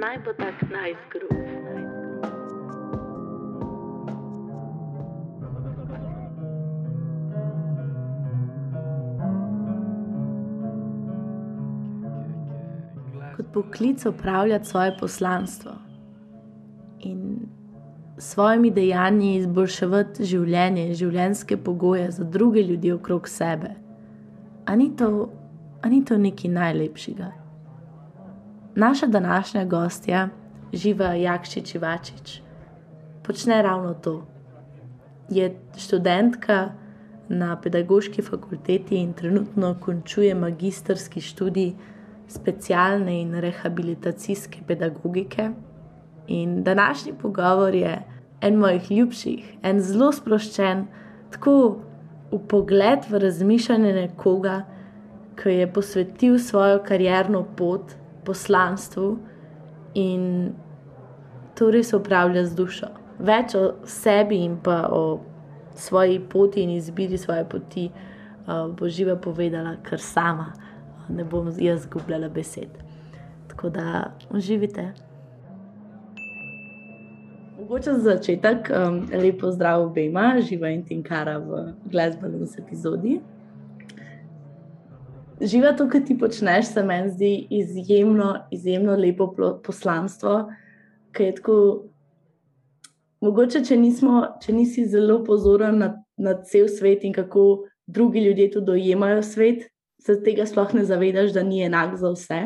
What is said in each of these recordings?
naj bo tak najzgrub. Kot poklic upravljati svoje poslanstvo in s svojimi dejanji izboljševati življenje, življenjske pogoje za druge ljudi okrog sebe. Ali ni to, ni to nekaj najlepšega? Naša današnja gostja, Živa Jakšič Ivačič, počne ravno to. Je študentka na pedagoški fakulteti in trenutno končuje magistrski študij specialne in rehabilitacijske pedagogike. In današnji pogovor je en mojih ljubših, en zelo sproščen, tako v pogled v razmišljanje nekoga, ki je posvetil svojo karjerno pot poslanstvu in to res upravlja z dušo. Več o sebi in pa o svoji poti in izbiri svoje poti uh, bo živa povedala, kar sama, ne bom jaz zgubljala besed. Tako da uživite. Mogoče za začetek um, lepo zdrav obema, živa in tinkara v glasbenem epizodi živa to, kar ti počneš, se meni zdi izjemno, izjemno lepo poslanstvo. Tako, mogoče, če, nismo, če nisi zelo pozoren na, na cel svet in kako drugi ljudje to dojemajo svet, se tega sploh ne zavedaš, da ni enak za vse.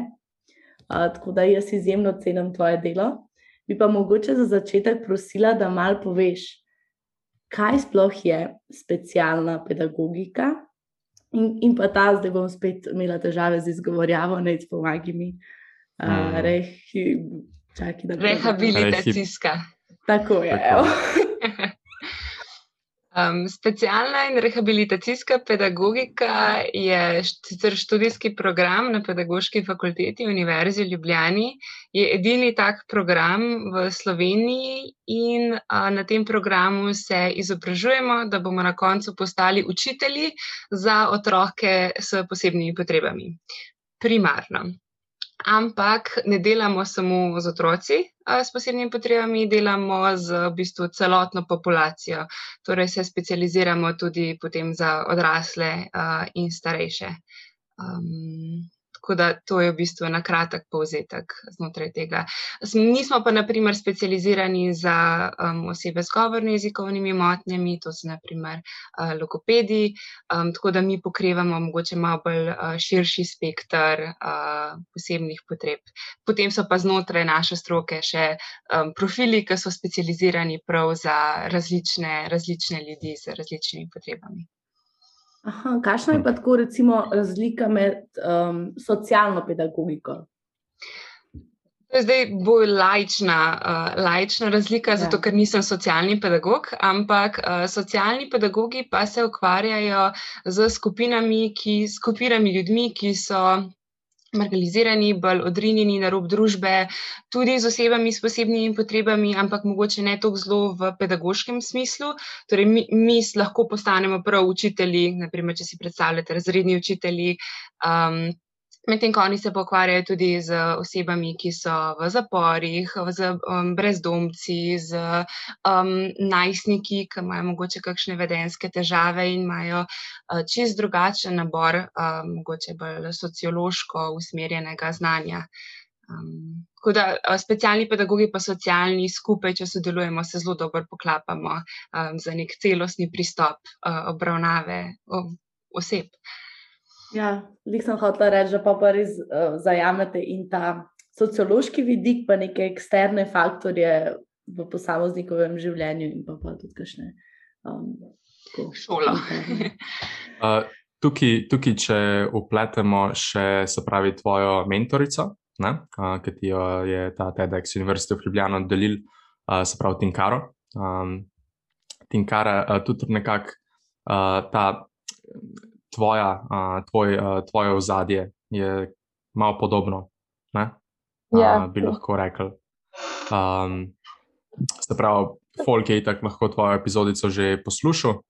Uh, tako da jaz izjemno cenim tvoje delo. Bi pa mogoče za začetek prosila, da malo poveš, kaj sploh je specialna pedagogika In, in pa ta, zdaj bom spet imela težave z izgovorjavo, ne z pomagami. Uh, mm. rehi, čaki, Rehabilitacijska. Tako je. Tako. Um, specialna in rehabilitacijska pedagogika je sicer študijski program na Pedagoški fakulteti Univerze v Ljubljani. Je edini tak program v Sloveniji in a, na tem programu se izobražujemo, da bomo na koncu postali učitelji za otroke s posebnimi potrebami. Primarno ampak ne delamo samo z otroci s posebnimi potrebami, delamo z v bistvu celotno populacijo. Torej se specializiramo tudi potem za odrasle in starejše. Um, Tako da to je v bistvu na kratek povzetek znotraj tega. Nismo pa, naprimer, specializirani za um, osebe z govornimi jezikovnimi motnjami, to so naprimer uh, logopedi, um, tako da mi pokrivamo mogoče malo bolj uh, širši spektr uh, posebnih potreb. Potem so pa znotraj naše stroke še um, profili, ki so specializirani prav za različne, različne ljudi z različnimi potrebami. Aha, kakšna je pa tako recimo, razlika med um, socialno pedagogiko? To je zdaj bolj lajčna, uh, lajčna razlika, ja. zato ker nisem socialni pedagog, ampak uh, socialni pedagogi pa se ukvarjajo z skupinami, ki, skupinami ljudmi, ki so marginalizirani, bolj odrinjeni na rob družbe, tudi z osebami s posebnimi potrebami, ampak mogoče ne tako zelo v pedagoškem smislu. Torej, mi, mi lahko postanemo prav učitelji, naprimer, če si predstavljate, razredni učitelji. Um, Medtem ko oni se pokvarjajo tudi z osebami, ki so v zaporih, z um, brezdomci, z um, najstniki, ki imajo mogoče kakšne vedenske težave in imajo uh, čist drugačen nabor, uh, mogoče bolj sociološko usmerjenega znanja. Um, tako da uh, specialni pedagogi pa socialni skupaj, če sodelujemo, se zelo dobro poklapamo um, za nek celostni pristop uh, obravnave uh, oseb. Ja, jih sem hotel reči, da pa, pa res uh, zajamete in ta sociološki vidik, pa neke eksterne faktorje v posameznikovem življenju, in pa, pa tudi kakšne um, šole. uh, tukaj, tukaj, če upletemo še, se pravi, tvojo mentorico, uh, ki ti jo je ta TEDx Univerzita v Ljubljano delil, uh, se pravi, Tinkaro. Um, Tinkara, uh, tudi nekako uh, ta tvoja, uh, tvoj, uh, tvoje ozadje je malo podobno. Ja. Uh, bi lahko rekel. Um, se pravi, Folk je tako lahko tvojo epizodico že poslušal uh,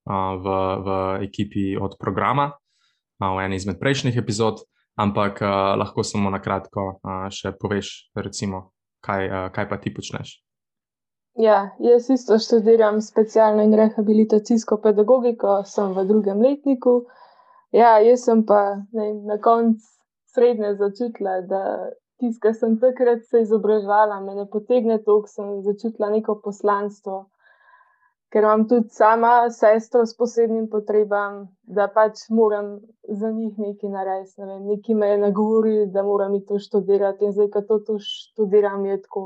v, v ekipi od programa, uh, v eni izmed prejšnjih epizod, ampak uh, lahko samo na kratko uh, še poveš, recimo, kaj, uh, kaj pa ti počneš? Ja, jaz isto študiram specialno in rehabilitacijsko pedagogiko, sem v drugem letniku. Ja, jaz sem pa ne, na koncu srednje začutila, da tisto, kar sem takrat se izobraževala, me ne potegne toliko, sem začutila neko poslanstvo ker imam tudi sama sestro s posebnim potrebam, da pač moram za njih nekaj narediti. Ne nekaj me je nagovoril, da moram to študirati in zdaj, ko to, to študiram, je tako,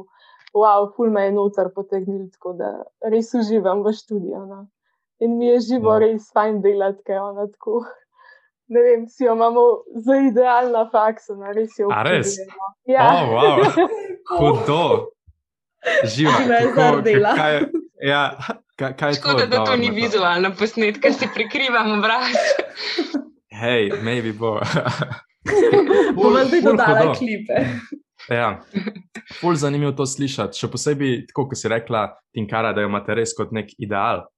wow, ful me je noter potegnil, tako da res uživam v študiju. No. In mi je živo no. res fajn delati, ker ona tako. Ne vem, si jo imamo za idealna faksa, no, res je vse. Res? Ja, oh, wow. hudo. Živa, zelo dela. Ja, Kaj, kaj Škoda, da to ni vizualno posnet, ker si prikrivamo obraz. Hej, maybe bo. Bomo zdaj dodali klipe. Ja, ful zanimivo to slišati. Še posebej, tako kot si rekla, Tinkara, da jo imate res kot nek ideal.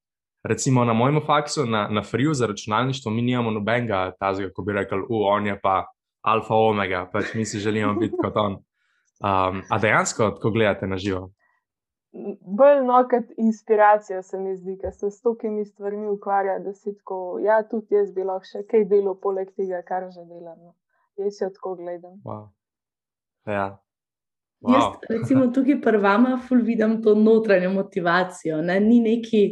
Recimo na mojem faksu, na, na Friju za računalništvo, mi nimamo nobenega tazga, ko bi rekli, u, on je pa alfa omega, pač mi si želimo biti kot on. Um, a dejansko, ko gledate na živo? bolj no, kot inspiracija se mi zdi, ker se s tokimi stvarmi ukvarja, da si tako, ja, tudi jaz bi lahko še kaj delo, poleg tega, kar že delam. No. Jaz se tako gledam. Wow. Ja. Wow. Jaz, recimo, tukaj prvama ful vidim to notranjo motivacijo, ne? ni neki,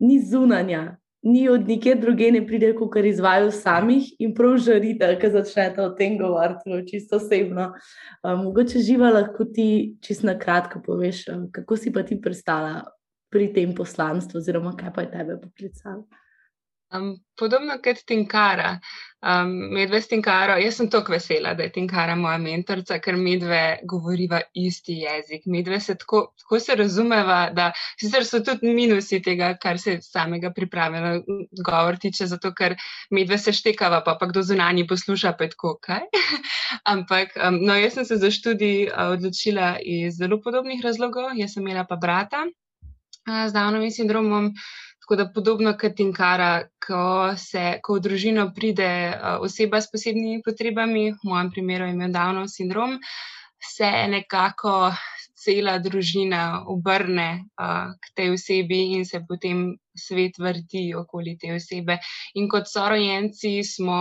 ni zunanja, ni od nikjer druge, ne pride, kot kar izvajo samih in prav žarite, ker začnete o tem govoriti, no, čisto osebno. Um, mogoče živa lahko ti čisto na kratko poveš, kako si pa ti prestala pri tem poslanstvu, oziroma kaj pa je tebe poklicalo. Um, podobno kot Tinkara, um, medve s Tinkaro. Jaz sem tako vesela, da je Tinkara moja mentorica, ker medve govoriva isti jezik. Medve se tako, tako se razumeva, da sicer so tudi minusi tega, kar se samega pripravlja govor tiče, zato ker medve se štekava, pa pa kdo zunanji posluša, pa tako, kaj. Ampak, um, no, jaz sem se za študij uh, odločila iz zelo podobnih razlogov. Jaz sem imela pa brata uh, z Downovim sindromom. Tako da podobno kot Tinkara, ko, se, ko v družino pride uh, oseba s posebnimi potrebami, v mojem primeru ima Downov sindrom, se nekako cela družina obrne uh, k tej osebi in se potem svet vrti okoli te osebe. In kot sorojenci smo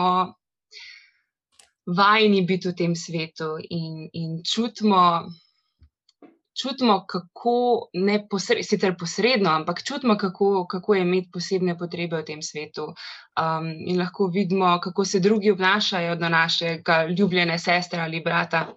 vajeni biti v tem svetu in, in čutimo čutimo, kako ne posredno, sicer posredno, ampak čutimo, kako, kako je imeti posebne potrebe v tem svetu. Um, in lahko vidimo, kako se drugi obnašajo do našega ljubljene sestre ali brata.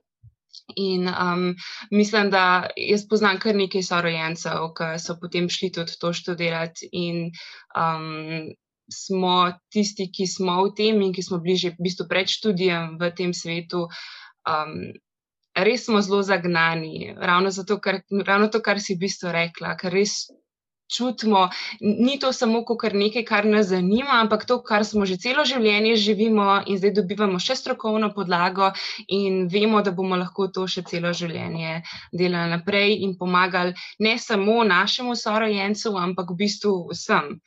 In um, mislim, da jaz poznam kar nekaj sorojencev, ki so potem šli tudi to študirati. In um, smo tisti, ki smo v tem in ki smo bližje, v bistvu pred študijem v tem svetu, um, res smo zelo zagnani, ravno, zato, ker, ravno to, kar si v bistvu rekla, ker res čutimo, ni to samo nekaj, kar nas zanima, ampak to, kar smo že celo življenje živimo in zdaj dobivamo še strokovno podlago in vemo, da bomo lahko to še celo življenje delali naprej in pomagali ne samo našemu sorojencu, ampak v bistvu vsem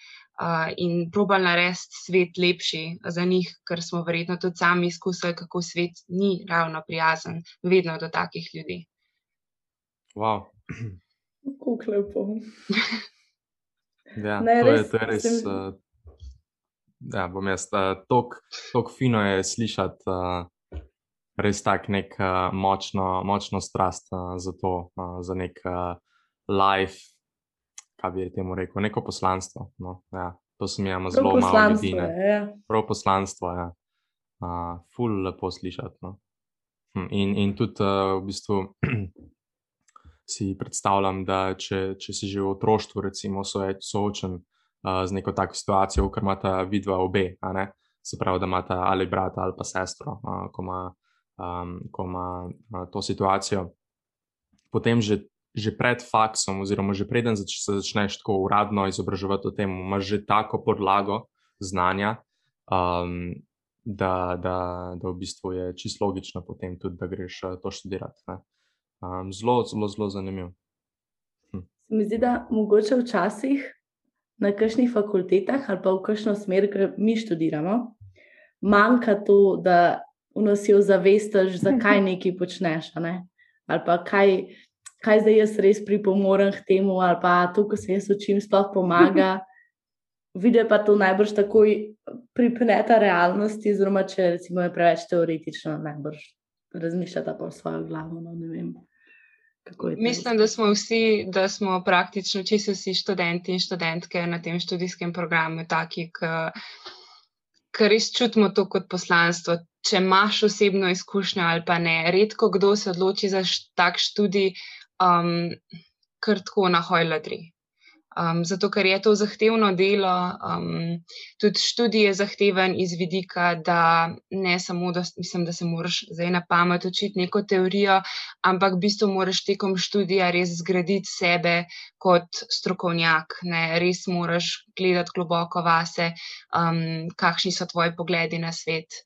in probali narediti svet lepši za njih, ker smo verjetno tudi sami izkusili, kako svet ni ravno prijazen, vedno do takih ljudi. Wow. Kako lepo. ja, ne, to, res, je, to je res. Sem... Uh, ja, bom jaz. Uh, Tako fino je slišati. Uh, Res tako nek uh, močno, močno strast uh, za to, uh, za nek uh, life, kaj bi temu rekel, neko poslanstvo. No, ja, to se mi je zelo malo ljudi. Ja. Prav poslanstvo je. Ja. Uh, ful lepo slišati. No. Hm, in, in tudi uh, v bistvu si predstavljam, da če, če si že v otroštvu, recimo, soočen uh, z neko tako situacijo, ker imata vidva obe, se pravi, da imata ali brata ali pa sestro, uh, ko ima, um, ko ima uh, to situacijo. Potem že že pred faksom, oziroma že preden zač se začneš tako uradno izobraževati o tem, imaš že tako podlago znanja, um, da, da, da v bistvu je čisto logično potem tudi, da greš uh, to študirati. Um, zelo, zelo, zelo zanimivo. Hm. Mi zdi, da mogoče včasih na kakšnih fakultetah ali pa v kakšno smer, ki mi študiramo, manjka to, da vnosijo zavest, zakaj nekaj počneš. Ne? Ali pa kaj, kaj zdaj jaz res pripomorem k temu, ali pa to, kar se jaz učim, sploh pomaga. Vide pa to najbrž takoj pripneta realnosti, oziroma če recimo je preveč teoretično, najbrž razmišljata pa v svojo glavo. No, Mislim, da smo vsi, da smo praktično čisto vsi študenti in študentke na tem študijskem programu taki, ki res čutimo to kot poslanstvo. Če imaš osebno izkušnjo ali pa ne, redko kdo se odloči za tak študij, um, kar tako na hojladri. Um, zato, ker je to zahtevno delo, um, tudi študij je zahteven iz vidika, da ne samo, da, mislim, da se moraš zdaj na pamet učiti neko teorijo, ampak v bistvu moraš tekom študija res zgraditi sebe kot strokovnjak. Ne? Res moraš gledati globoko vase, um, kakšni so tvoji pogledi na svet.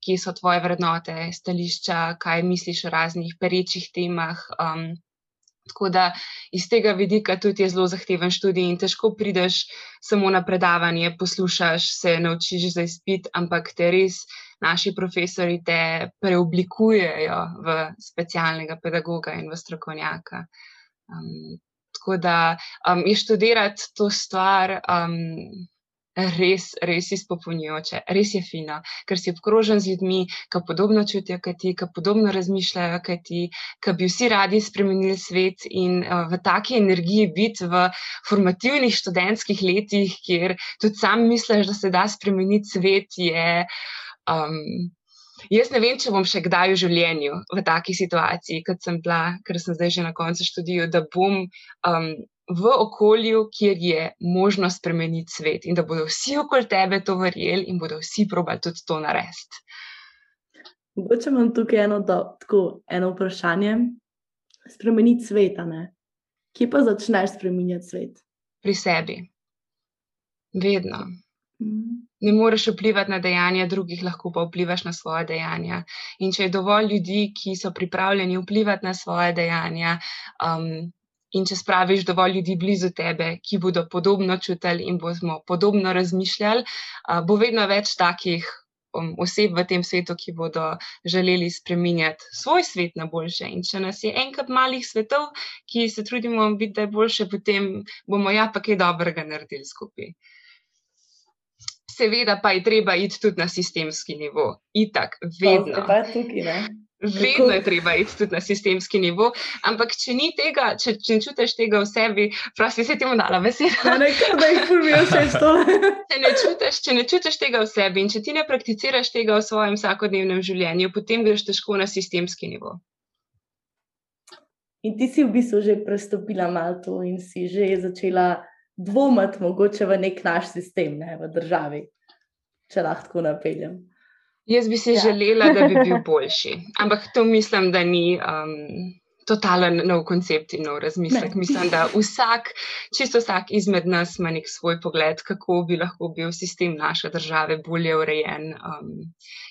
Kje so tvoje vrednote, stališča, kaj misliš o raznih perečih temah, um, Tako da iz tega vidika tudi je zelo zahteven študij in težko prideš samo na predavanje, poslušaš, se naučiš za izpit, ampak te res naši profesori te preoblikujejo v specialnega pedagoga in v strokovnjaka. Um, tako da um, je študirati to stvar. Um, res, res izpopolnjujoče, res je fino, ker si obkrožen z ljudmi, ki podobno čutijo, kot ti, ki podobno razmišljajo, kot ti, ki bi vsi radi spremenili svet in uh, v taki energiji biti v formativnih študentskih letih, kjer tudi sam misliš, da se da spremeniti svet. Je, um, Jaz ne vem, če bom še kdaj v življenju v taki situaciji, kot sem bila, ker sem zdaj že na koncu študija, da bom um, v okolju, kjer je možno spremeniti svet in da bodo vsi okoli tebe to verjeli in bodo vsi probali tudi to narediti. Mogoče imam tukaj eno, do, tako, eno vprašanje. Spremeniti svet, ne? Kje pa začneš spremenjati svet? Pri sebi. Vedno. Mm. Ne moreš vplivati na dejanja drugih, lahko pa vplivaš na svoje dejanja. In če je dovolj ljudi, ki so pripravljeni vplivati na svoje dejanja, um, In če spraviš dovolj ljudi blizu tebe, ki bodo podobno čutili in bomo podobno razmišljali, bo vedno več takih um, oseb v tem svetu, ki bodo želeli spremenjati svoj svet na boljše. In če nas je enkrat malih svetov, ki se trudimo biti, da je boljše, potem bomo ja pa kaj dobrega naredili skupaj. Seveda pa je treba iti tudi na sistemski nivo. Itak, vedno. Pa tukaj, Vedno je treba iti tudi na sistemski nivo, ampak če ni tega, če, če ne čutiš tega v sebi, prosti se ti mu dala beseda. Ne, da jih pomijo vse to. če, ne čutiš, če ne čutiš tega v sebi in če ti ne prakticiraš tega v svojem vsakodnevnem življenju, potem greš težko na sistemski nivo. In ti si v bistvu že prestopila malo to in si že začela dvomiti mogoče v nek naš sistem, ne, v državi, če lahko napeljem. Jaz bi si ja. želela, da bi bil boljši. Ampak to mislim, da ni um, totalen nov koncept in nov razmislek. Ne. Mislim, da vsak, čisto vsak izmed nas ima nek svoj pogled, kako bi lahko bil sistem naše države bolje urejen. Um,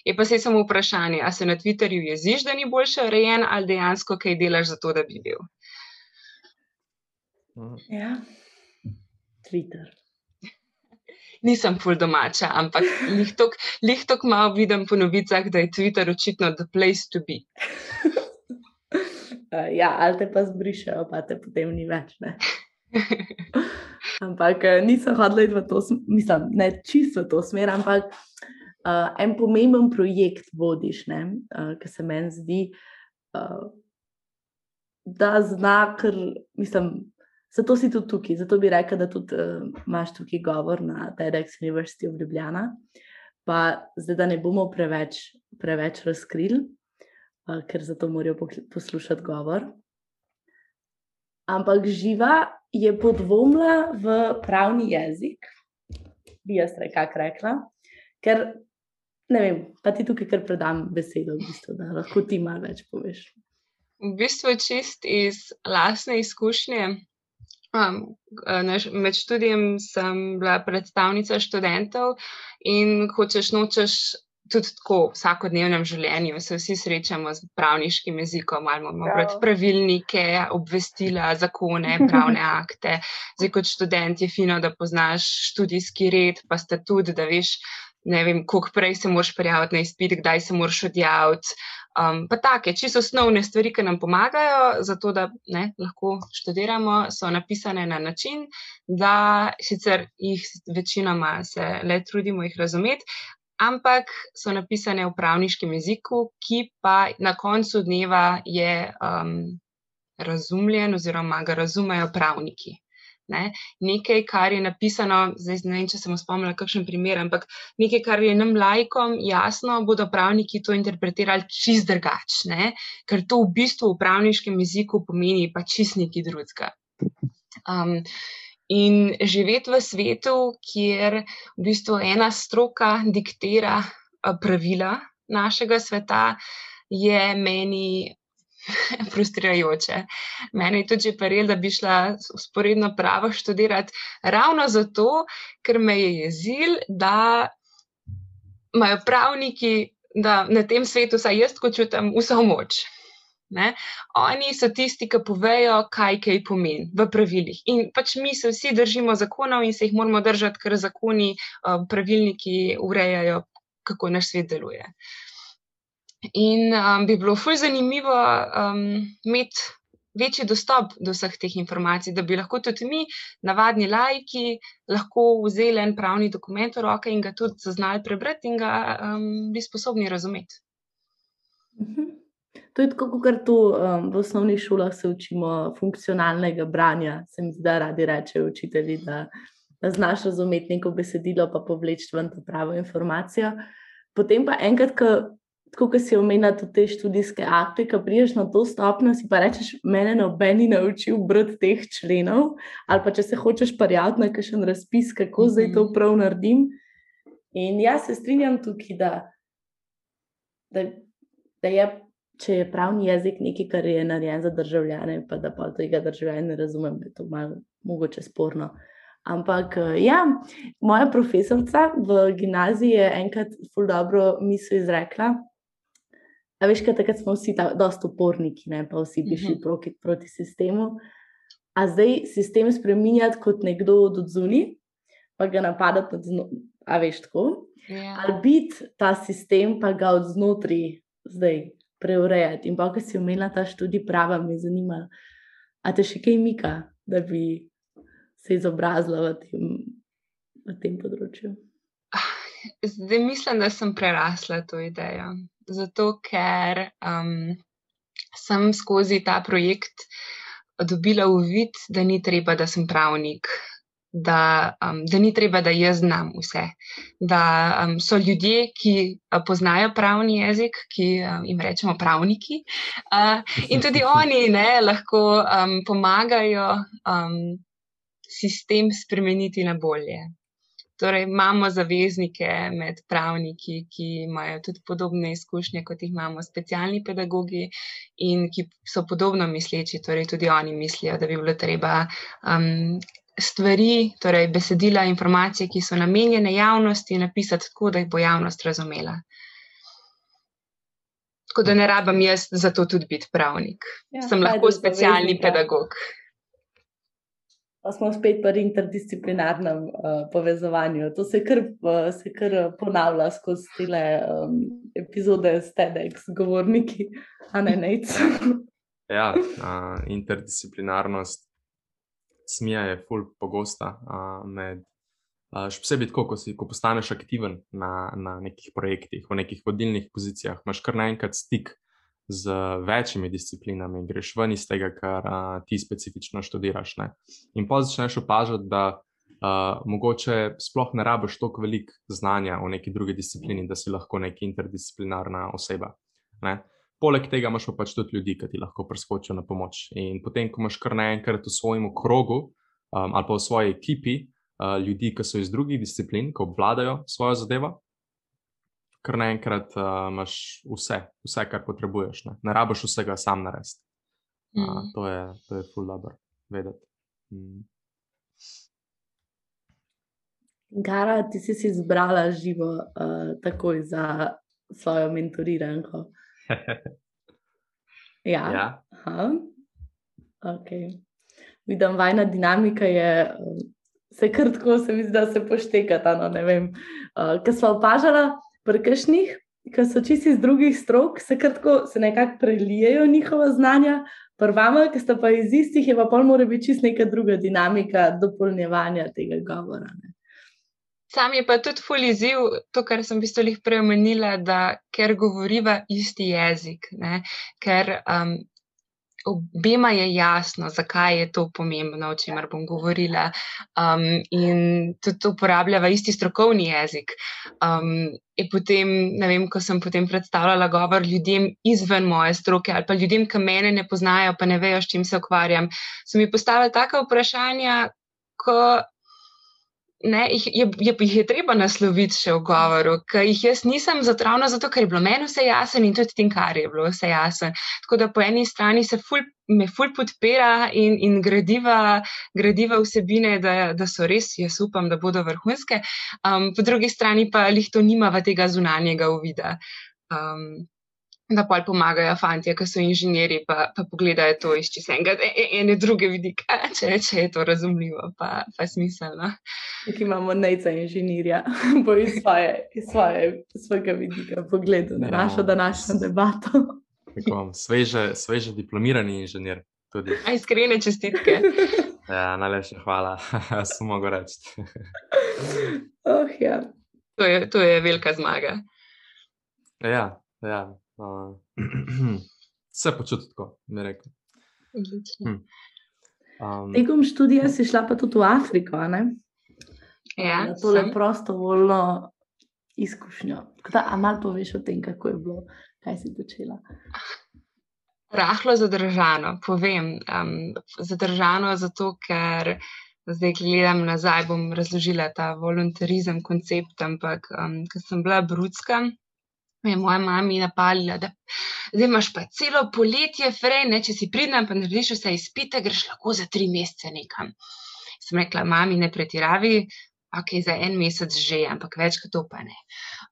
je pa se samo vprašanje, ali se na Twitterju jeziš, da ni boljše urejen, ali dejansko kaj delaš za to, da bi bil. Ja, Twitter nisem full domača, ampak lih tok malo vidim po novicah, da je Twitter očitno the place to be. Uh, ja, ali te pa zbrišajo, pa te potem ni več. ampak uh, nisem hodila v to smer, mislim, ne čisto v to smer, ampak uh, en pomemben projekt vodiš, uh, ki se meni zdi, uh, da zna, ker mislim, Zato si tudi tukaj, zato bi rekel, da tudi uh, imaš tukaj govor na TEDx University of Ljubljana. Pa zdaj, da ne bomo preveč, preveč razkrili, uh, ker zato morajo poslušati govor. Ampak živa je podvomila v pravni jezik, bi jaz rekla, ker ne vem, pa ti tukaj kar predam besedo, v bistvu, da lahko ti malo več poveš. V bistvu čist iz lastne izkušnje. Um, med študijem sem bila predstavnica študentov in hočeš nočeš. Tudi tako v vsakodnevnem življenju se vsi srečamo z pravniškim jezikom, ali imamo Prav. pravilnike, obvestila, zakone, pravne akte. Zdaj, kot študent je fino, da poznaš študijski red, pa statut, da veš, ne vem, koliko prej se moraš prijaviti na izpit, kdaj se moraš odjaviti. Um, pa take, čisto osnovne stvari, ki nam pomagajo, zato da ne, lahko študiramo, so napisane na način, da sicer jih večinoma se le trudimo jih razumeti, ampak so napisane v pravniškem jeziku, ki pa na koncu dneva je um, razumljen oziroma ga razumejo pravniki. Ne? Nekaj, kar je napisano, zdaj ne vem, če sem spomnila, kakšen primer, ampak nekaj, kar je nam lajkom jasno, bodo pravniki to interpretirali čist drugače, ker to v bistvu v pravniškem jeziku pomeni pa čist neki drugega. Um, in živeti v svetu, kjer v bistvu ena stroka diktira pravila našega sveta, je meni frustrirajoče. Meni je tudi paril, da bi šla usporedno pravo študirati, ravno zato, ker me je jezil, da imajo pravniki, da na tem svetu, saj jaz kot čutim, vso moč. Ne? Oni so tisti, ki povejo, kaj kaj pomeni v pravilih. In pač mi se vsi držimo zakonov in se jih moramo držati, ker zakoni, eh, pravilniki urejajo, kako naš svet deluje. In um, bi bilo fulj zanimivo um, imeti večji dostop do vseh teh informacij, da bi lahko tudi mi, navadni lajki, lahko vzeli en pravni dokument v roke in ga tudi zaznali prebrati in ga um, bi sposobni razumeti. Mhm. To je tako, kot tu um, v osnovnih šolah se učimo funkcionalnega branja. Se mi da radi rečejo učitelji, da, da znaš razumeti neko besedilo, pa povleči ven to pravo informacijo. Potem pa enkrat, ko tako kot si omenila, tudi te študijske akte, ki priješ na to stopnjo, si pa rečeš, mene nobeni naučil brati teh členov, ali pa če se hočeš prijaviti na kakšen razpis, kako mm -hmm. zdaj to mhm. prav naredim. In jaz se strinjam tukaj, da, da, da je, če je pravni jezik nekaj, kar je narejen za državljane, pa da pa tega državljane ne razumem, da je to malo mogoče sporno. Ampak, ja, moja profesorica v gimnaziji je enkrat zelo dobro misel izrekla, A veš, kaj takrat smo vsi dosta uporniki, ne? pa vsi bi šli mhm. proti, proti sistemu. A zdaj sistem spremenjati kot nekdo od zunaj, pa ga napadati od zunaj, a veš tako. Yeah. Ja. Ali biti ta sistem, pa ga od znotraj zdaj preurejati. In pa, ko si omenila ta študij prava, me zanima, a te še kaj mika, da bi se izobrazila v tem, v tem področju. Zdaj mislim, da sem prerasla to idejo zato ker um, sem skozi ta projekt dobila uvid, da ni treba, da sem pravnik. Da, um, da ni treba, da jaz znam vse. Da um, so ljudje, ki uh, poznajo pravni jezik, ki um, jim rečemo pravniki, uh, in tudi oni ne, lahko um, pomagajo um, sistem spremeniti na bolje. Torej, imamo zaveznike med pravniki, ki imajo tudi podobne izkušnje, kot jih imamo specialni pedagogi in ki so podobno misleči. Torej, tudi oni mislijo, da bi bilo treba um, stvari, torej besedila, informacije, ki so namenjene javnosti, napisati tako, da jih bo javnost razumela. Tako da ne rabim jaz za to tudi biti pravnik. Ja, Sem lahko specialni pedagog pa smo spet pri interdisciplinarnem uh, povezovanju. To se kar, uh, se kar ponavlja skozi te um, epizode s TEDx, govorniki, a ne nec. ja, uh, interdisciplinarnost smija je ful pogosta uh, med. Uh, še posebej, tako, ko, si, ko postaneš aktiven na, na nekih projektih, v nekih vodilnih pozicijah, imaš kar naenkrat stik uh, z večjimi disciplinami, greš ven iz tega, kar a, ti specifično študiraš. Ne? In pa začneš opažati, da a, mogoče sploh ne rabiš toliko velik znanja v neki drugi disciplini, da si lahko neka interdisciplinarna oseba. Ne? Poleg tega imaš pa pač tudi ljudi, ki ti lahko preskočijo na pomoč. In potem, ko imaš kar naenkrat v svojem krogu um, ali pa v svoji ekipi uh, ljudi, ki so iz drugih disciplin, ki obvladajo svojo zadevo, kar naenkrat uh, imaš vse, vse, kar potrebuješ. Ne, ne rabiš vsega sam narediti. Uh, mm. To je, to je ful dobro vedeti. Mm. Gara, ti si izbrala živo uh, takoj za svojo mentoriranko. ja. ja. Okay. Vidim, vajna dinamika je se krtko, se mi zdi, da se poštekata. No, uh, Ker smo opažali pri kakšnih, ki so čisti iz drugih strok, se krtko se nekako prelijejo njihova znanja. Prvama, ki sta pa iz istih, je pa pol mora biti čist neka druga dinamika dopolnjevanja tega govora. Ne. Sam je pa tudi fuliziv to, kar sem v bistvu jih preomenila, da ker govoriva isti jezik, ne, ker um, obema je jasno, zakaj je to pomembno, o čemer bom govorila. Um, in tudi uporabljava isti strokovni jezik. Um, in potem, ne vem, ko sem potem predstavljala govor ljudem izven moje stroke ali pa ljudem, ki mene ne poznajo, pa ne vejo, s čim se ukvarjam, so mi postavili taka vprašanja, ko ne, jih, je, je, jih je treba nasloviti še v govoru, ker jih jaz nisem zatravna, zato ker je bilo meni vse jasno in tudi tem, kar je bilo vse jasno. Tako da po eni strani se ful, me ful podpira in, in gradiva, gradiva vsebine, da, da so res, jaz upam, da bodo vrhunske, um, po drugi strani pa jih to nima v tega zunanjega uvida. Um, da pa pomagajo fanti, ki so inženirji, pa, pa pogledajo to iz enega, e, e, ene druge vidike, če, če je to razumljivo, pa, pa smiselno. Tukaj imamo najca inženirja, bo iz, svoje, iz svoje, svojega vidika pogledal na ja. našo današnjo debato. Sveže, sveže diplomirani inženir. Iskrene čestitke. Ja, najlepša hvala, samo mogo reči. oh, ja. to, je, to je velika zmaga. Ja, ja. Uh, vse počuti tako, mi rekel. Hm. Um, Tekom študija si šla pa tudi v Afriko, ne? Ja, to je prostovoljno izkušnjo. Da, a malo poveš o tem, kako je bilo, kaj si počela. Rahlo zadržano, povem. Um, zadržano zato, ker zdaj gledam nazaj, bom razložila ta voluntarizem, koncept, ampak um, ker sem bila brudska, me je moja mama napalila, da zdaj imaš pa celo poletje, frej, ne, če si pridem, pa narediš vse izpite, greš lahko za tri mesece nekam. Sem rekla, mami, ne pretiravi, ok, za en mesec že, ampak več kot to pa ne.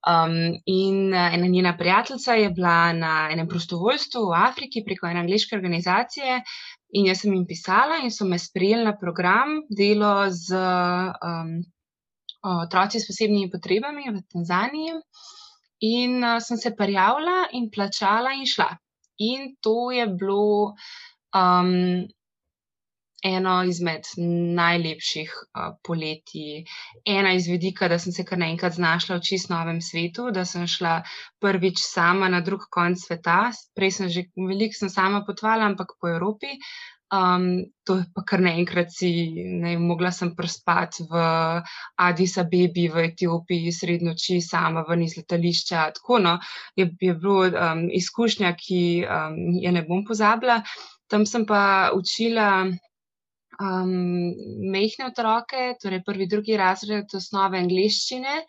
Um, in uh, ena njena prijateljica je bila na enem prostovoljstvu v Afriki preko ene angliške organizacije. In jaz sem jim pisala, in so me sprejeli na program delo z um, otroci s posebnimi potrebami v Tanzaniji. In uh, sem se prijavila in plačala in šla. In to je bilo um, eno izmed najlepših uh, poletij, ena iz vidika, da sem se kar naenkrat znašla v čist novem svetu, da sem šla prvič sama na drug konc sveta. Prej sem že veliko sem sama potovala, ampak po Evropi. Um, to je pa kar naenkrat si, ne, mogla sem prespati v Addis Abebi, v Etiopiji, srednjo noči, sama ven iz letališča. Tako no, je, je bilo um, izkušnja, ki um, je ne bom pozabila. Tam sem pa učila um, mehne otroke, torej prvi, drugi razred osnove angliščine,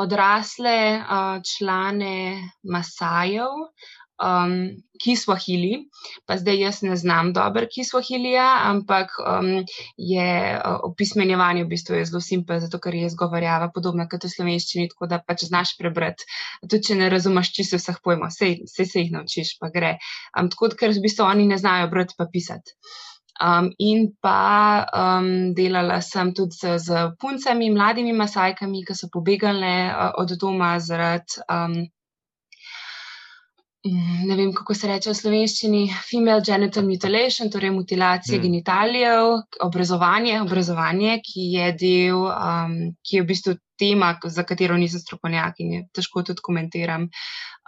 odrasle uh, člane Masajev um, Kiswahili, pa zdaj jaz ne znam dobro Kiswahilija, ampak um, je uh, opismenjevanje v bistvu zelo simpel, zato ker je izgovarjava podobna kot v slovenščini, tako da pač znaš prebrati. Tudi če ne razumeš čisto vseh pojmov, vse se jih naučiš, pa gre. Um, tako ker v bistvu oni ne znajo brati pa pisati. Um, in pa um, delala sem tudi z, z puncami, mladimi masajkami, ki so pobegale uh, od doma zaradi um, ne vem, kako se reče v slovenščini, female genital mutilation, torej mutilacija mm. genitalijev, obrazovanje, obrazovanje, ki je del, um, ki je v bistvu tema, za katero nisem strokovnjak in je težko tudi komentiram.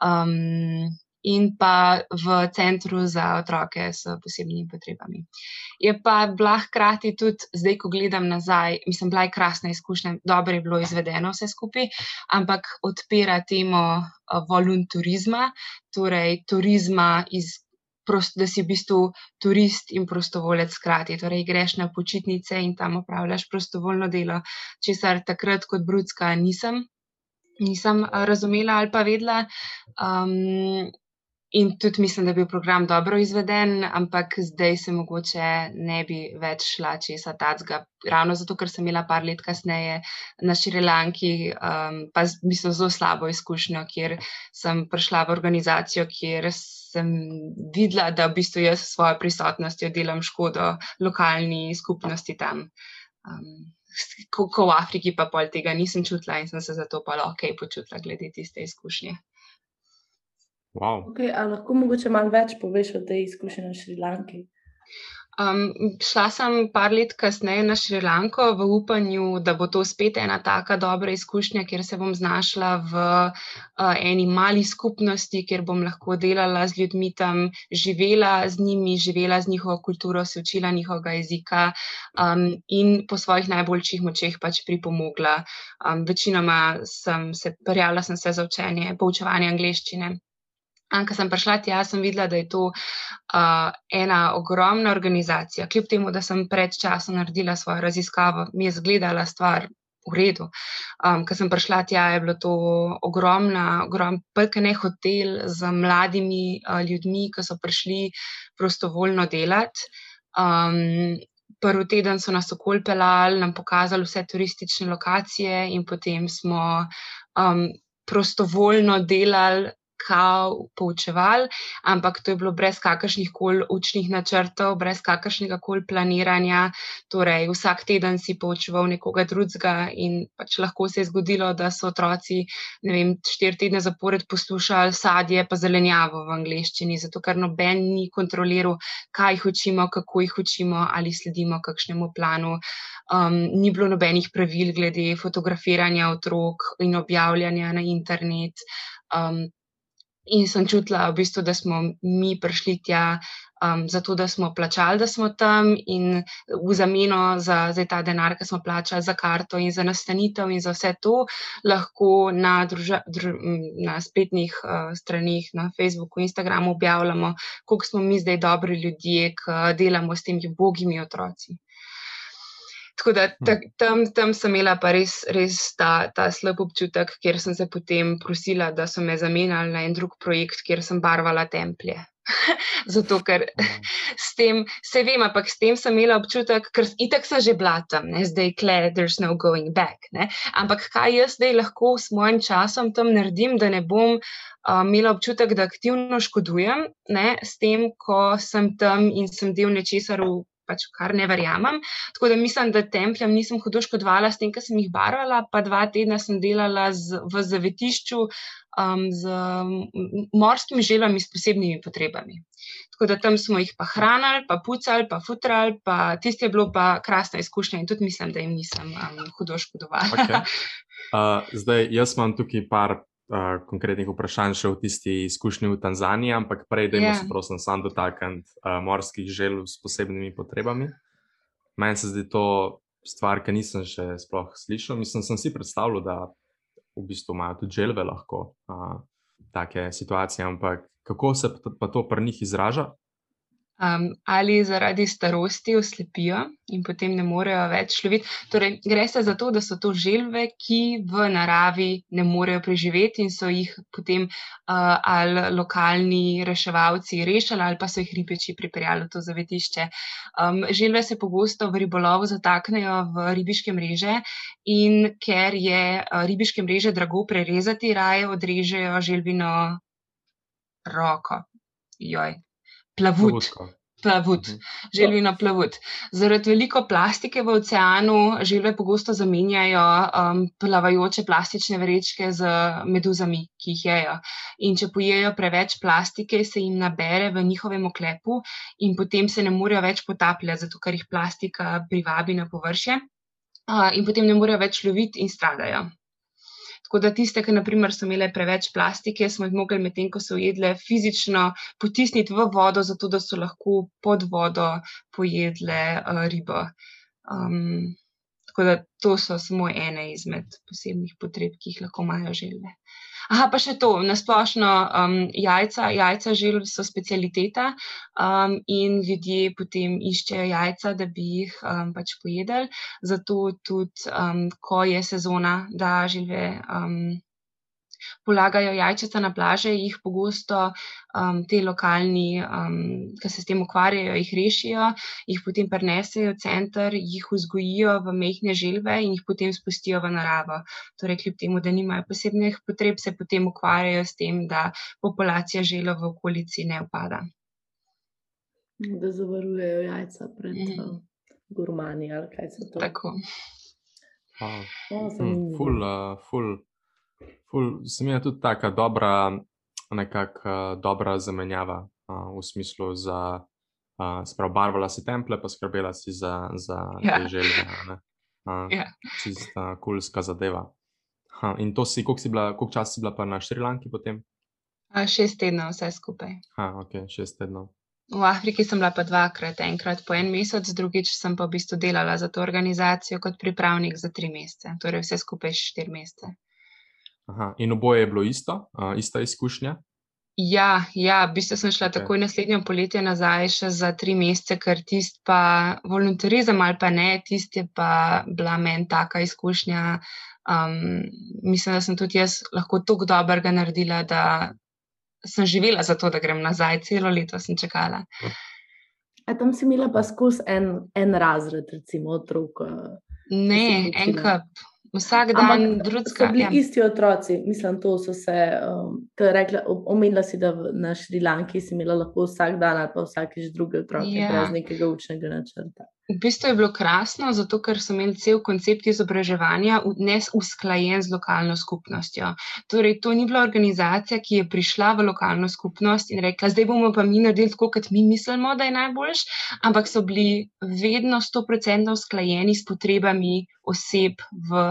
Um, in pa v centru za otroke s posebnimi potrebami. Je pa bila hkrati tudi, zdaj, ko gledam nazaj, mislim, bila je krasna izkušnja, dobro je bilo izvedeno vse skupaj, ampak odpira temo volunturizma, torej turizma iz. Da si v bistvu turist in prostovoljec hkrati. Torej, greš na počitnice in tam opravljaš prostovoljno delo, česar takrat kot Brudska nisem, nisem razumela ali pa vedela. Um, In tudi mislim, da je bil program dobro izveden, ampak zdaj se mogoče ne bi več šla česa tacga. Ravno zato, ker sem imela par let kasneje na Šrilanki, um, pa mislim zelo slabo izkušnjo, kjer sem prišla v organizacijo, kjer sem videla, da v bistvu jaz s svojo prisotnostjo delam škodo lokalni skupnosti tam. Um, ko, v Afriki pa pol tega nisem čutila in sem se zato pa lahko počutila glede tiste izkušnje. Wow. Okay, lahko mogoče malo več poveš o tej izkušnji na Šrilanki? Um, šla sem par let kasneje na Šrilanko v upanju, da bo to spet ena taka dobra izkušnja, kjer se bom znašla v uh, eni mali skupnosti, kjer bom lahko delala z ljudmi tam, živela z njimi, živela z njihovo kulturo, se učila njihovega jezika um, in po svojih najboljših močeh pač pripomogla. Um, večinoma sem se prijavila sem se za učenje, poučevanje angleščine. Ko sem prišla tja, sem videla, da je to uh, ena ogromna organizacija. Kljub temu, da sem pred časom naredila svojo raziskavo, mi je zgledala stvar v redu. Um, ko sem prišla tja, je bilo to ogromna, ogromna, ne hotel z mladimi uh, ljudmi, ki so prišli prostovoljno delati. Um, prvi teden so nas okol pelali, nam pokazali vse turistične lokacije, in potem smo um, prostovoljno delali kao poučevali, ampak to je bilo brez kakršnih koli učnih načrtov, brez kakršnega koli planiranja. Torej, vsak teden si poučeval nekoga drugega, in pač lahko se je zgodilo, da so otroci vem, štiri tedne zapored poslušali sadje, pa zelenjavo v angleščini, zato ker noben ni kontroliral, kaj jih učimo, kako jih učimo, ali sledimo kakšnemu planu. Um, ni bilo nobenih pravil glede fotografiranja otrok in objavljanja na internet. Um, In sem čutila, v bistvu, da smo mi prišli tja, um, zato da smo plačali, da smo tam, in v zameno za, za ta denar, ki smo plačali za karto in za nastanitev in za vse to, lahko na, druža, dru, na spletnih uh, stranih, na Facebooku, Instagramu objavljamo, koliko smo mi zdaj dobri ljudje, ki delamo s temi bogimi otroci. Tako da hm. tam, tam sem imela pa res, res ta, ta slab občutek, ker sem se potem prosila, da so me zamenjali na en drug projekt, kjer sem barvala templje. Zato, ker s tem, se vem, ampak s tem sem imela občutek, ker itak sem že bila tam, ne? zdaj kle, there's no going back. Ne? Ampak kaj jaz zdaj lahko s mojim časom tam naredim, da ne bom uh, imela občutek, da aktivno škodujem, ne? s tem, ko sem tam in sem del nečesar v pač kar ne verjamem. Tako da mislim, da templjem nisem hudo škodovala s tem, ker sem jih barvala, pa dva tedna sem delala z, v zavetišču um, z morskimi želvami s posebnimi potrebami. Tako da tam smo jih pa hranili, pa pucali, pa futrali, pa tisti je bilo pa krasna izkušnja in tudi mislim, da jim nisem um, hudo škodovala. Okay. Uh, zdaj, jaz imam tukaj par uh, konkretnih vprašanj še o tisti izkušnji v Tanzaniji, ampak prej, da yeah. se prosim sam dotakniti uh, morskih želv s posebnimi potrebami. Meni se zdi to stvar, ki nisem še sploh slišal. Mislim, sem si predstavljal, da v bistvu imajo tudi želve lahko uh, take situacije, ampak kako se pa to pri njih izraža? Um, ali zaradi starosti oslepijo in potem ne morejo več loviti. Torej, gre se za to, da so to želve, ki v naravi ne morejo preživeti in so jih potem uh, ali lokalni reševalci rešili, ali pa so jih ribiči pripeljali v to zavetišče. Um, želve se pogosto v ribolovu zataknejo v ribiške mreže in ker je uh, ribiške mreže drago prerezati, raje odrežejo želvino roko. Joj, plavut. Plavut, mhm. želvino plavut. Zaradi veliko plastike v oceanu želve pogosto zamenjajo um, plavajoče plastične vrečke z meduzami, ki jih jejo. In če pojejo preveč plastike, se jim nabere v njihovem oklepu in potem se ne morejo več potapljati, zato ker jih plastika privabi na površje uh, in potem ne morejo več loviti in stradajo. Tako da tiste, ki naprimer, so imele preveč plastike, smo jih mogli medtem, ko so jedle, fizično potisniti v vodo, zato da so lahko pod vodo pojedle uh, ribo. Um, tako da to so samo ene izmed posebnih potreb, ki jih lahko imajo želve. Aha, pa še to, nasplošno um, jajca, jajca želv so specialiteta um, in ljudje potem iščejo jajca, da bi jih um, pač pojedli. Zato tudi, um, ko je sezona, da želve. Um, polagajo jajčeta na plaže, jih pogosto um, te lokalni, um, ki se s tem ukvarjajo, jih rešijo, jih potem prenesejo v center, jih vzgojijo v mehne želve in jih potem spustijo v naravo. Torej, kljub temu, da nimajo posebnih potreb, se potem ukvarjajo s tem, da populacija želv v okolici ne upada. Da zavarujejo jajca pred mm. gurmani ali kaj se to. Tako. Wow. O, Hm, ful, uh, ful, ful, se mi je tudi taka dobra, nekako uh, dobra zamenjava uh, v smislu za, uh, sprav, barvala si temple, pa skrbela si za, za Ja. te želje. Uh, Ja. Čista kulska zadeva. Ha, in to si, koliko, si bila, koliko časa si bila pa na Šrilanki potem? A, Šest tednov vse skupaj. Ha, ok, šest tednov. V Afriki sem bila pa dvakrat, enkrat po en mesec, drugič sem pa v bistvu delala za to organizacijo kot pripravnik za tri mesece, torej vse skupaj štiri mesece. Aha, in oboje je bilo isto, uh, ista izkušnja. Ja, ja, v bistvu sem šla Okej. takoj naslednjo poletje nazaj še za tri mesece, ker tist pa voluntarizem ali pa ne, tist je pa bila meni taka izkušnja. Um, mislim, da sem tudi jaz lahko toliko dobrega naredila, da sem živela za to, da grem nazaj, celo leto sem čakala. A tam si imela pa skozi en, en razred, recimo otrok. Ne, en kup, vsak dan Ampak so drugega. bili Ja. isti otroci, mislim, to so se, um, kar rekla, o- omenila si, da na Šrilanki si imela lahko vsak dan ali pa vsakeč druge otroke, Ja. brez nekega učnega načrta. V bistvu je bilo krasno, zato ker so imeli cel koncept izobraževanja v- ne usklajen z lokalno skupnostjo. Torej, to ni bila organizacija, ki je prišla v lokalno skupnost in rekla, zdaj bomo pa mi naredili tako, kot mi mislimo, da je najboljš, ampak so bili vedno 100% usklajeni s potrebami oseb v.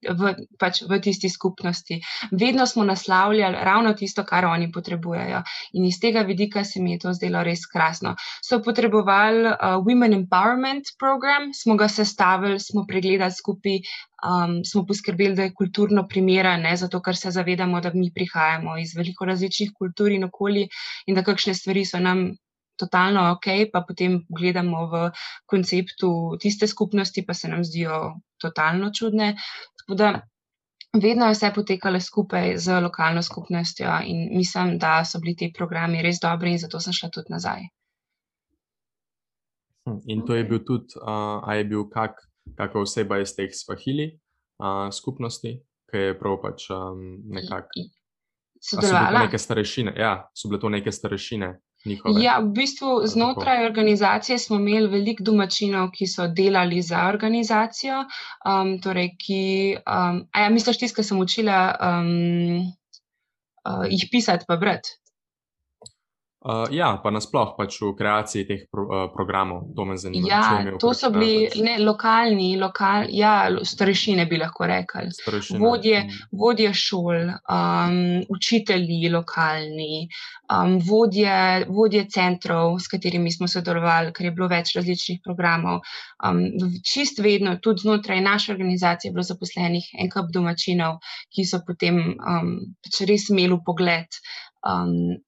V, pač v tisti skupnosti. Vedno smo naslavljali ravno tisto, kar oni potrebujejo. In iz tega vidika se mi je to zdelo res krasno so potrebovali uh, Women Empowerment program, smo ga sestavili, smo pregledali skupaj, um, smo poskrbeli, da je kulturno primeren, ne, zato ker se zavedamo, da mi prihajamo iz veliko različnih kultur in okolij in da kakšne stvari so nam totalno ok, pa potem gledamo v konceptu tiste skupnosti, pa se nam zdijo totalno čudne. Tako da vedno je vse potekalo skupaj z lokalno skupnostjo in mislim, da so bili ti programi res dobri in zato sem šla tudi nazaj. Hm, In to je bil tudi, uh, a je bil kak, kakšna oseba iz teh svahili uh, skupnosti, ki je prav pač um, nekako. I- A so bile to Sodelovala. neke starešine? Ja, so bile to neke starešine njihove. Ja, v bistvu znotraj organizacije smo imeli veliko domačinov, ki so delali za organizacijo. Um, torej, ki, um, a ja, misliš, tisto, kar sem učila um, uh, jih pisati, pa brati. Uh, ja, pa nasploh pač v kreaciji teh pro, uh, programov, to me zanima. Ja, to kak, so uh, bili pač ne, lokalni, lokal, ja, starešine bi lahko rekli. vodje- Hm. vodje šol, um, učitelji lokalni, um, vodje, vodje centrov, s katerimi smo sodelovali, ker je bilo več različnih programov. Um, čist vedno, tudi znotraj naše organizacije, je bilo zaposlenih en kup domačinov, ki so potem um, pač res imeli pogled. Um,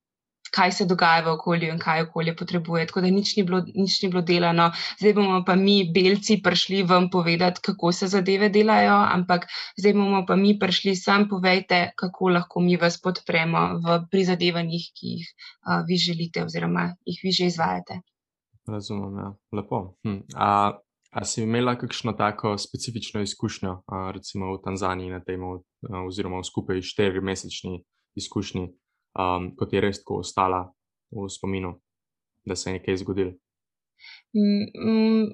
Kaj se dogaja v okolju in kaj okolje potrebuje. Tako da nič ni, bilo, nič ni bilo delano, zdaj bomo pa mi, belci, prišli vam povedati, kako se zadeve delajo, ampak zdaj bomo pa mi prišli sem, povejte, kako lahko mi vas podpremo v prizadevanjih, ki jih a, vi želite oziroma jih vi že izvajate. Razumem, ja. lepo. Hm. A, a si imela kakšno tako specifično izkušnjo, a, recimo v Tanzaniji, na tem, oziroma v skupaj štirimesečni izkušnji, um, kot je res tako ostala v spominu, da se je nekaj zgodilo?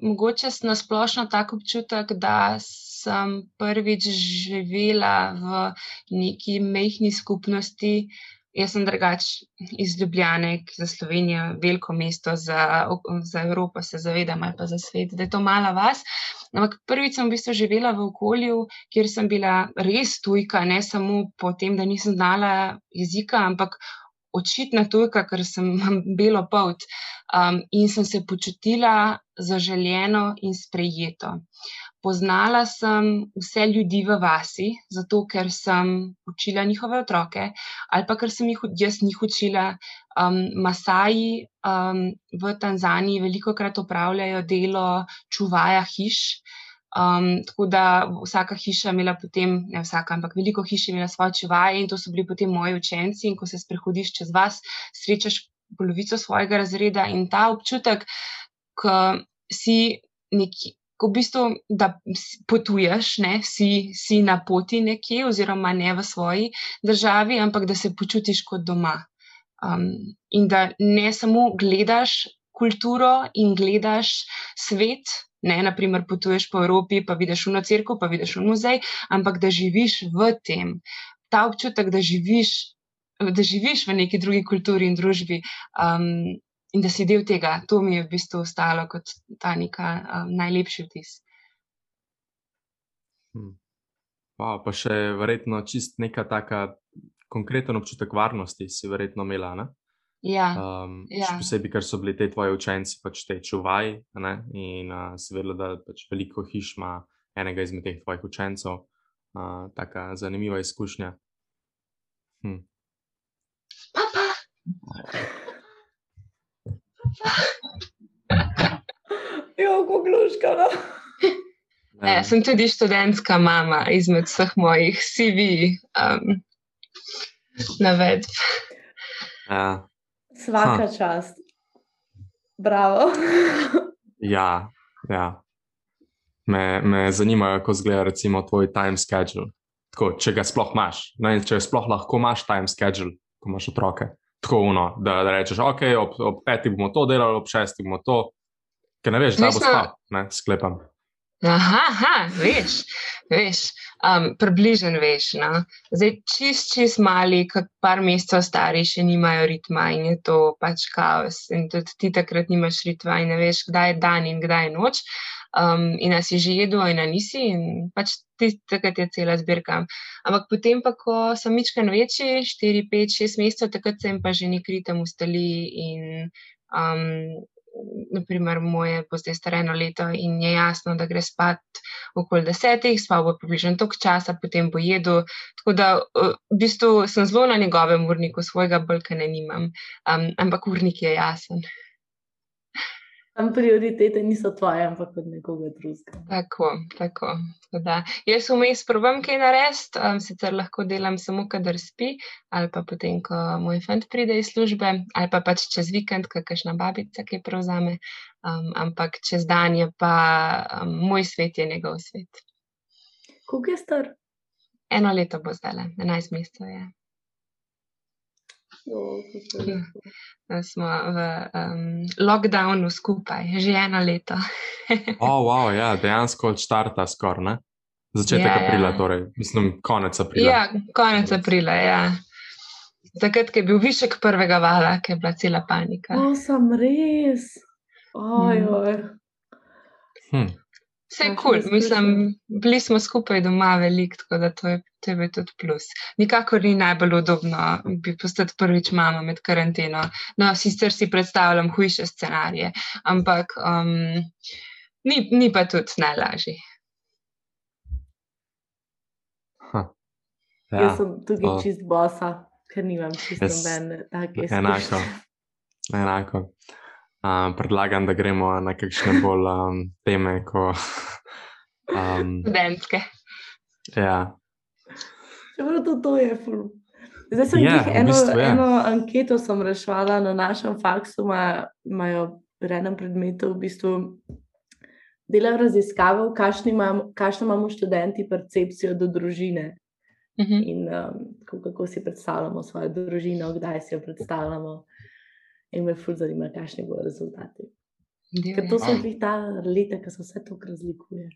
Mogoče sem na splošno tak občutek, da sem prvič živela v neki mehki skupnosti. Jaz sem drugač iz Ljubljane, ki za Slovenijo je veliko mesto, za, za Evropo se zavedam ali pa za svet, da je to mala vas. Ampak prvič sem v bistvu živela v okolju, kjer sem bila res tujka, ne samo po tem, da nisem znala jezika, ampak očitna tujka, ker sem belo polt um, in sem se počutila zaželjeno in sprejeto. Poznala sem vse ljudi v vasi, zato ker sem učila njihove otroke, ali pa ker sem jih jaz njih učila. Um, Masaji um, v Tanzaniji veliko krat opravljajo delo čuvaja hiš. Um, tako da vsaka hiša je imela potem, ne vsaka, ampak veliko hiš je imela svoje čuvaje in to so bili potem moji učenci. In ko se sprehodiš čez vas, srečaš polovico svojega razreda in ta občutek, ko si neki. Ko v bistvu, da potuješ, ne, si, si na poti nekje, oziroma ne v svoji državi, ampak da se počutiš kot doma. Um, in da ne samo gledaš kulturo in gledaš svet, ne naprimer potuješ po Evropi, pa vidiš v nocirku, pa vidiš v muzej, ampak da živiš v tem. Ta občutek, da živiš, da živiš v neki drugi kulturi in družbi. Um, In da si del tega, to mi je v bistvu ostalo kot ta neka um, najlepši vtis. Hmm. Wow, pa še verjetno čist neka taka konkreten občutek varnosti si verjetno imela. Ne? Ja. Um, Ja. Še posebej, ker so bili te tvoji učenci pač te čuvaji ne? in uh, si vedela, da pač veliko hiš ima enega izmed teh tvojih učencev. Uh, taka zanimiva izkušnja. Hm. Papa, Jo, kogluška, no. ja, sem tudi študentska mama izmed vseh mojih CV um, navedb. Ja, Svaka Ha. čast. Bravo. ja, ja. Me, me zanima, kako izgleda recimo tvoj time schedule. Tako, če ga sploh imaš, ne, če sploh lahko imaš time schedule, ko imaš otroke. Tako uno, da, da rečeš, ok, ob, ob petih bomo to delali, ob šestih bomo to, ker ne veš, da bo spal, ne, sklepam. Aha, aha veš, veš, um, približen veš. No? Zdaj, čist, čist mali, kot par mesecev stari, še nimajo ritma in je to pač kaos. In tudi ti takrat nimaš ritma in ne veš, kdaj je dan in kdaj je noč. Um, in a si že jedel, in nisi, in pač takrat je cela zbirka. Ampak potem, pa, ko sem mičkan večji, 4, 5, 6 mesecev, takrat sem pa že nek ritem ustali in um, naprimer, moje bo zdaj star eno leto in je jasno, da gre spat okoli desetih, spal bo približno toliko časa, potem bo jedel. Tako da v bistvu sem zelo na njegovem urniku, svojega bolka ne nimam, um, ampak urnik je jasen. Tam prioritete niso tvoje, ampak od nekoga drugega. Tako, tako. Da, jaz vmes probam kaj narediti, um, sicer lahko delam samo, kadar spi, ali pa potem, ko moj fant pride iz službe, ali pa pač čez vikend, kakšna babica, ki prevzame. Um, ampak čez dan je pa um, moj svet, je njegov svet. Koliko je star? Eno leto bo zdaj, 11 mesecev je. Ja. Smo v um, lockdownu skupaj, že eno leto. O, wow, ja, dejansko od štarta skoraj, ne? Začetek Ja, ja, ja. aprila, torej, mislim, konec aprila. Ja, konec aprila, ja. Takrat, ko je bil višek prvega vala, ki je bila cela panika. O, sem res. Ojoj. Hm. Vse je kul, cool. mislim, bili smo skupaj doma veliko, tako da to je, to je bil tudi plus. Nikakor ni najbolj udobno bi postati prvič mama med karanteno. No, sicer si predstavljam hujše scenarije, ampak um, ni, ni pa tudi najlažje. Ha. Ja. Jaz sem tukaj to- čist bosa, ker nimam čist nobene take Enako. Enako. Um, predlagam, da gremo na kakšne bolj um, teme, ko. Um, Študentske. ja. Čeprav to, to je ful. Zdaj sem Ja, yeah, v eno, bistvu je. eno anketo sem rešvala na našem faksu, ima- imajo pri enem predmetu v bistvu delajo raziskavo, kakšno imamo, kakšno imamo študenti percepcijo do družine Mhm. in um, kako, kako si predstavljamo svojo družino, kdaj si jo predstavljamo. In me ful zanima, kakšni bodo rezultati. Ker to so jih ta leta, ki se vse to razlikuje.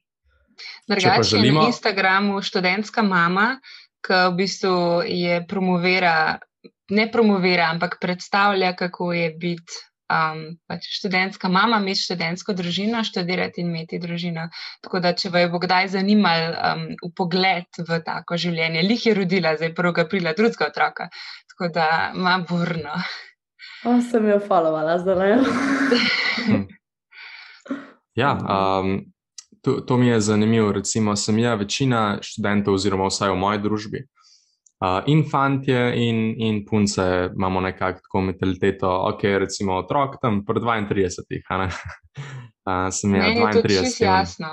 Drugače je želimo- na Instagramu študentska mama, ki v bistvu je promovira, ne promovira, ampak predstavlja, kako je biti um, pač študentska mama, imeti študentsko družino, študirati in imeti družino. Tako da, če vaju bo kdaj zanimal um, pogled v tako življenje, lih je rodila, zdaj 1. aprila, drugega otroka, tako da ima burno. O, sem jo followala zdaj. Ja, um, to, to mi je zanimivo. Recimo, sem jaz večina študentov, oziroma vsaj v moji družbi. Uh, in fantje, in, in punce imamo nekako tako mentaliteto, ok, recimo otrok tam pri 32, a ne. Uh, sem jaz Meni je to 32. čisto jasno.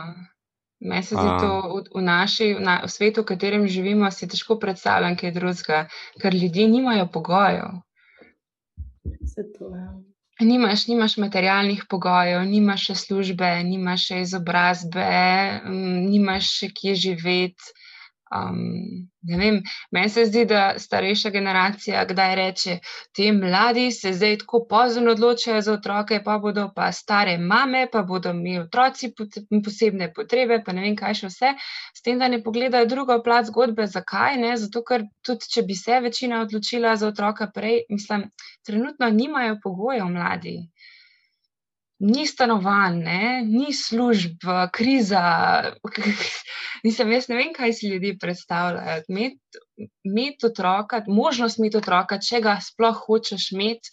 Meni se zdi A. to v, v, naši, v, na, v svetu, v katerem živimo, si težko predstavljam kaj drugega, ker ljudje nimajo pogojev. To, ja. Nimaš, nimaš materialnih pogojev, nimaš še službe, nimaš še izobrazbe, mm, nimaš še kje živeti. Um, Meni se zdi, da starejša generacija kdaj reče, ti mladi se zdaj tako pozno odločajo za otroke, pa bodo pa stare mame, pa bodo imeli otroci posebne potrebe, pa ne vem kaj še vse. S tem, da ne pogledajo drugo plat zgodbe, zakaj ne? Zato, ker tudi če bi se večina odločila za otroka prej, mislim, trenutno nimajo pogojev mladi ni stanovanj, ne? ni služb, kriza. Nisem, jaz ne vem, kaj si ljudje predstavljajo. Imeti otroka, možnost imeti otroka, če ga sploh hočeš imeti.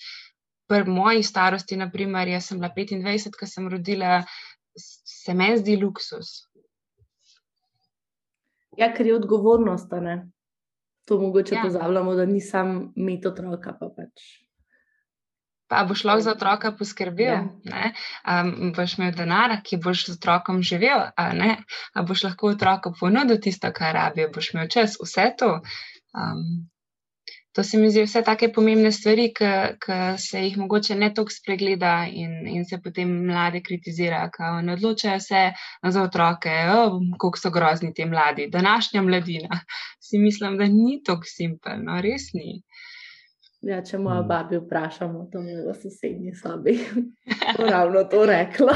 Pri moji starosti, naprimer, jaz sem bila 25, ko sem rodila, se meni zdi luksus. Ja, ker je odgovornost, ne? To mogoče ja. pozabljamo, da nisem imeti otroka, pa pač Pa boš lahko za otroka poskrbel, ja. um, boš imel denar, ki boš z otrokom živel, a, a boš lahko otroku ponudil tisto, kar rabi, boš imel čas, vse to. Um, to se mi zdi vse take pomembne stvari, ki se jih mogoče ne toliko spregleda in, in se potem mlade kritizira, ko ne odločajo se za otroke, oh, koliko so grozni ti mladi. Današnja mladina si mislim, da ni tako simpelno, res ni. Ja, če moja mm. babi vprašamo, to je v sosednji sobi. Ravno to rekla.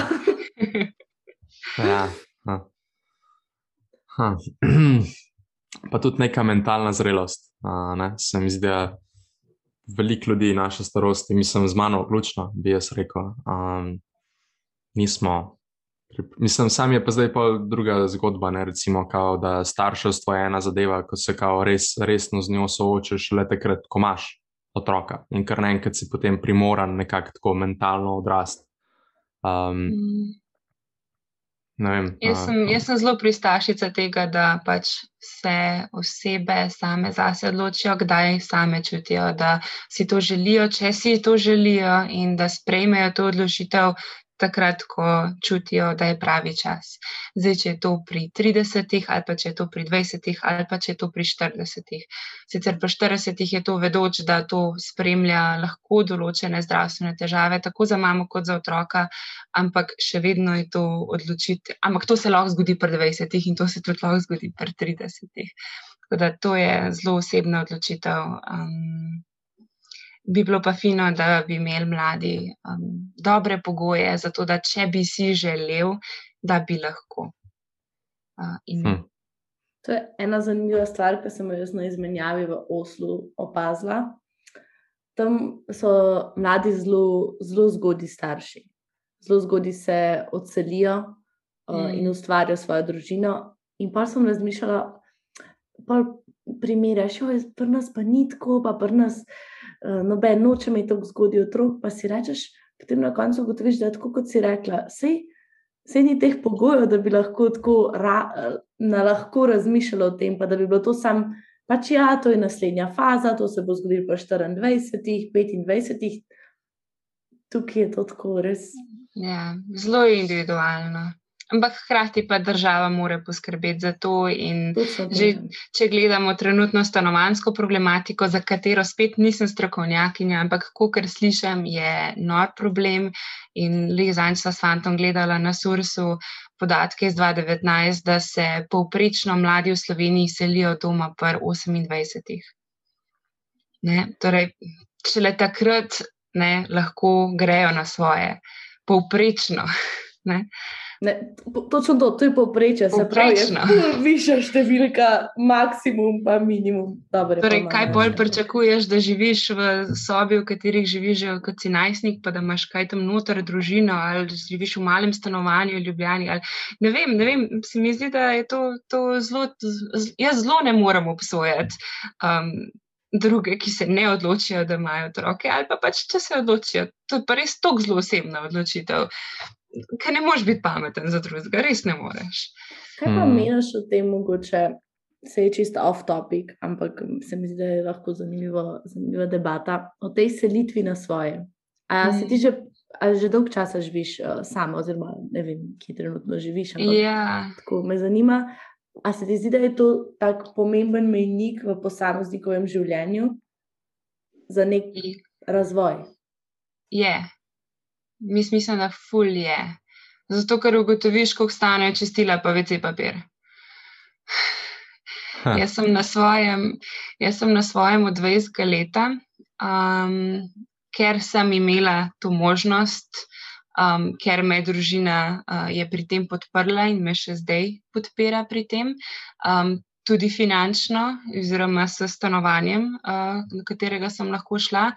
ja. Ha. Ha. Pa tudi neka mentalna zrelost. Ne? Se mi zdi, da veliko ljudi naše starosti, mislim, z mano vključno, bi jaz rekel. Um, nismo. Mislim, sam je pa zdaj pa druga zgodba. Ne? Recimo, kao, da starševstvo je ena zadeva, ko se res, resno z njo soočaš, le takrat, ko imaš otroka in kar naenkrat si potem primoran nekako tako mentalno odrasti. Um, mm. Vem, jaz, sem, jaz sem zelo pristašica tega, da pač se osebe same zase odločijo, kdaj same čutijo, da si to želijo, če si to želijo, in da sprejmejo to odločitev, takrat, ko čutijo, da je pravi čas. Zdaj, če je to pri 30, ali pa če je to pri 20, ali pa če je to pri 40. Sicer pri 40 je to vedoč, da to spremlja lahko določene zdravstvene težave, tako za mamo kot za otroka, ampak še vedno je to odločitev. Ampak to se lahko zgodi pri 20 in to se tudi lahko zgodi pri 30. Tako da to je zelo osebna odločitev. Um, bi bilo pa fino, da bi imeli mladi um, dobre pogoje, zato da če bi si želel, da bi lahko. Uh, in... hm. To je ena zanimiva stvar, ki sem jo na izmenjavi v Oslu opazila. Tam so mladi zelo, zelo zgodni starši. Zelo zgodni se odselijo uh, mm. in ustvarijo svojo družino. In pa sem razmišljala, da primerjaš, da je pri nas pa ni tako, pa pri nas. Eh, noben noče imeti tako zgodaj otrok, pa si rečeš, potem na koncu ugotoviš, da je tako, kot si rekla, sej, sej ni teh pogojev, da bi lahko tako ra, na lahko razmišljalo o tem, pa da bi bilo to sam, pač ja, to je naslednja faza, to se bo zgodilo pa 24, 25, tukaj je to tako res. Ja, zelo individualno ampak hkrati pa država mora poskrbeti za to. Že, če gledamo trenutno stanovansko problematiko, za katero spet nisem strokovnjakinja, ampak kar slišim, je nor problem. In Lizanj sva s fantom gledala na Sursu podatke iz 2019, da se povprečno mladi v Sloveniji selijo doma pr 28. Ne? Torej, šele takrat ne, lahko grejo na svoje, povprečno. Ne? Ne, točno to, to je povprečje, se pravi, višja številka, maksimum pa minimum. Dobre, torej, kaj bolj pričakuješ, da živiš v sobi, v kateri živiš že kot si najstnik, pa da imaš kaj tam noter, družino, ali živiš v malem stanovanju v Ljubljani. Ali, ne, vem, ne vem, se mi zdi, da je to, to zelo, jaz zelo ne morem obsojati. Um, Druge, ki se ne odločijo, da imajo otroke, ali pa pač, če se odločijo, to je pa res tako zelo osebna odločitev ker ne moreš biti pameten za drugega, res ne moreš. Kaj pa hmm. meniš o tem, mogoče se je čisto off topic, ampak se mi zdi, da je lahko zanimivo, zanimiva debata o tej selitvi na svoje. A hmm. se ti že, že dolg časa živiš uh, sama, oziroma ne vem, ki trenutno živiš? Ampak, ja. Tako me zanima. A se ti zdi, da je to tako pomemben mejnik v posameznikovem življenju za nek razvoj? Je, yeah. Mislim, da ful je. Zato, ker ugotoviš, koliko stane čistila, pa vece papir. Jaz sem na svojem, jaz sem na svojem od 20 leta, um, ker sem imela to možnost, um, ker me družina uh, je pri tem podprla in me še zdaj podpira pri tem. Um, tudi finančno, oziroma s stanovanjem, uh, na katerega sem lahko šla.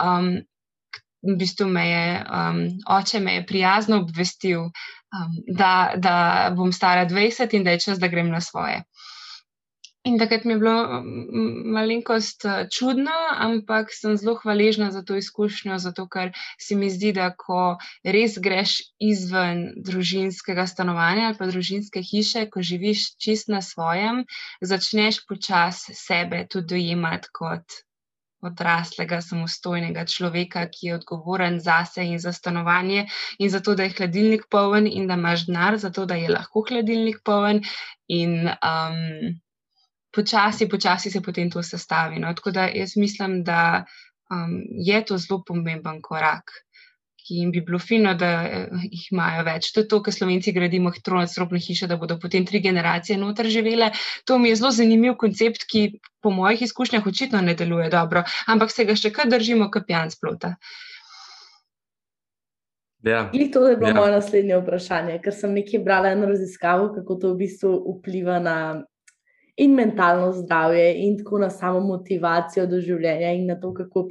Um, v bistvu me je um, oče me je prijazno obvestil, um, da, da bom stara 20 in da je čas, da grem na svoje. In takrat mi je bilo malenkost eh, čudno, ampak sem zelo hvaležna za to izkušnjo, zato ker se mi zdi, da ko res greš izven družinskega stanovanja ali pa družinske hiše, ko živiš čist na svojem, začneš počasi sebe tudi dojemati kot odraslega, samostojnega človeka, ki je odgovoren zase in za stanovanje, in za to, da je hladilnik poln, in da imaš denar, zato da je lahko hladilnik poln. In, um, počasi, počasi se potem to sestavi. No? Tako da jaz mislim, da um, je to zelo pomemben korak. Ki jim bi bilo fino, da uh, jih imajo več. To je to, kar slovenci gradimo, hitro nadstropne hiše, da bodo potem tri generacije noter živele. To mi je zelo zanimiv koncept, ki po mojih izkušnjah očitno ne deluje dobro, ampak se ga še kar držimo, kot pijan splota. Ja. In to je bilo ja. moje naslednje vprašanje, ker sem nekaj brala eno raziskavo, kako to v bistvu vpliva na in mentalno zdravje, in tako na samo motivacijo do življenja, in na to, kako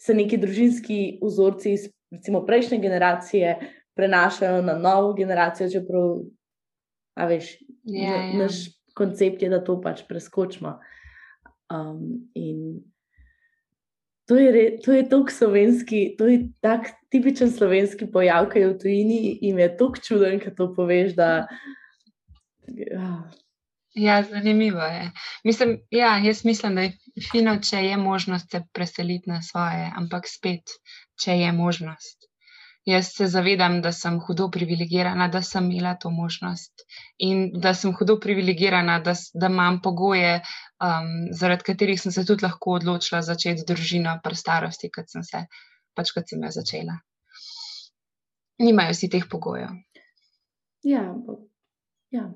se neki družinski vzorci iz recimo, prejšnje generacije prenašajo na novo generacijo. Čeprav, a veš, ja, ja. naš koncept je, da to pač preskočimo. Um, in to je, to je tako slovenski, to je tak tipičen slovenski pojav, ki je v tujini in je tako čuden, ki to poveš. Da, ja, Ja, zanimivo je. Mislim, ja, jaz mislim, da je fino, če je možnost se preseliti na svoje, ampak spet, če je možnost. Jaz se zavedam, da sem hudo privilegirana, da sem imela to možnost in da sem hudo privilegirana, da, da imam pogoje, um, zaradi katerih sem se tudi lahko odločila začeti družino pri starosti, kot sem se, pač kot sem jo začela. Nimajo si teh pogojev. Ja, ja.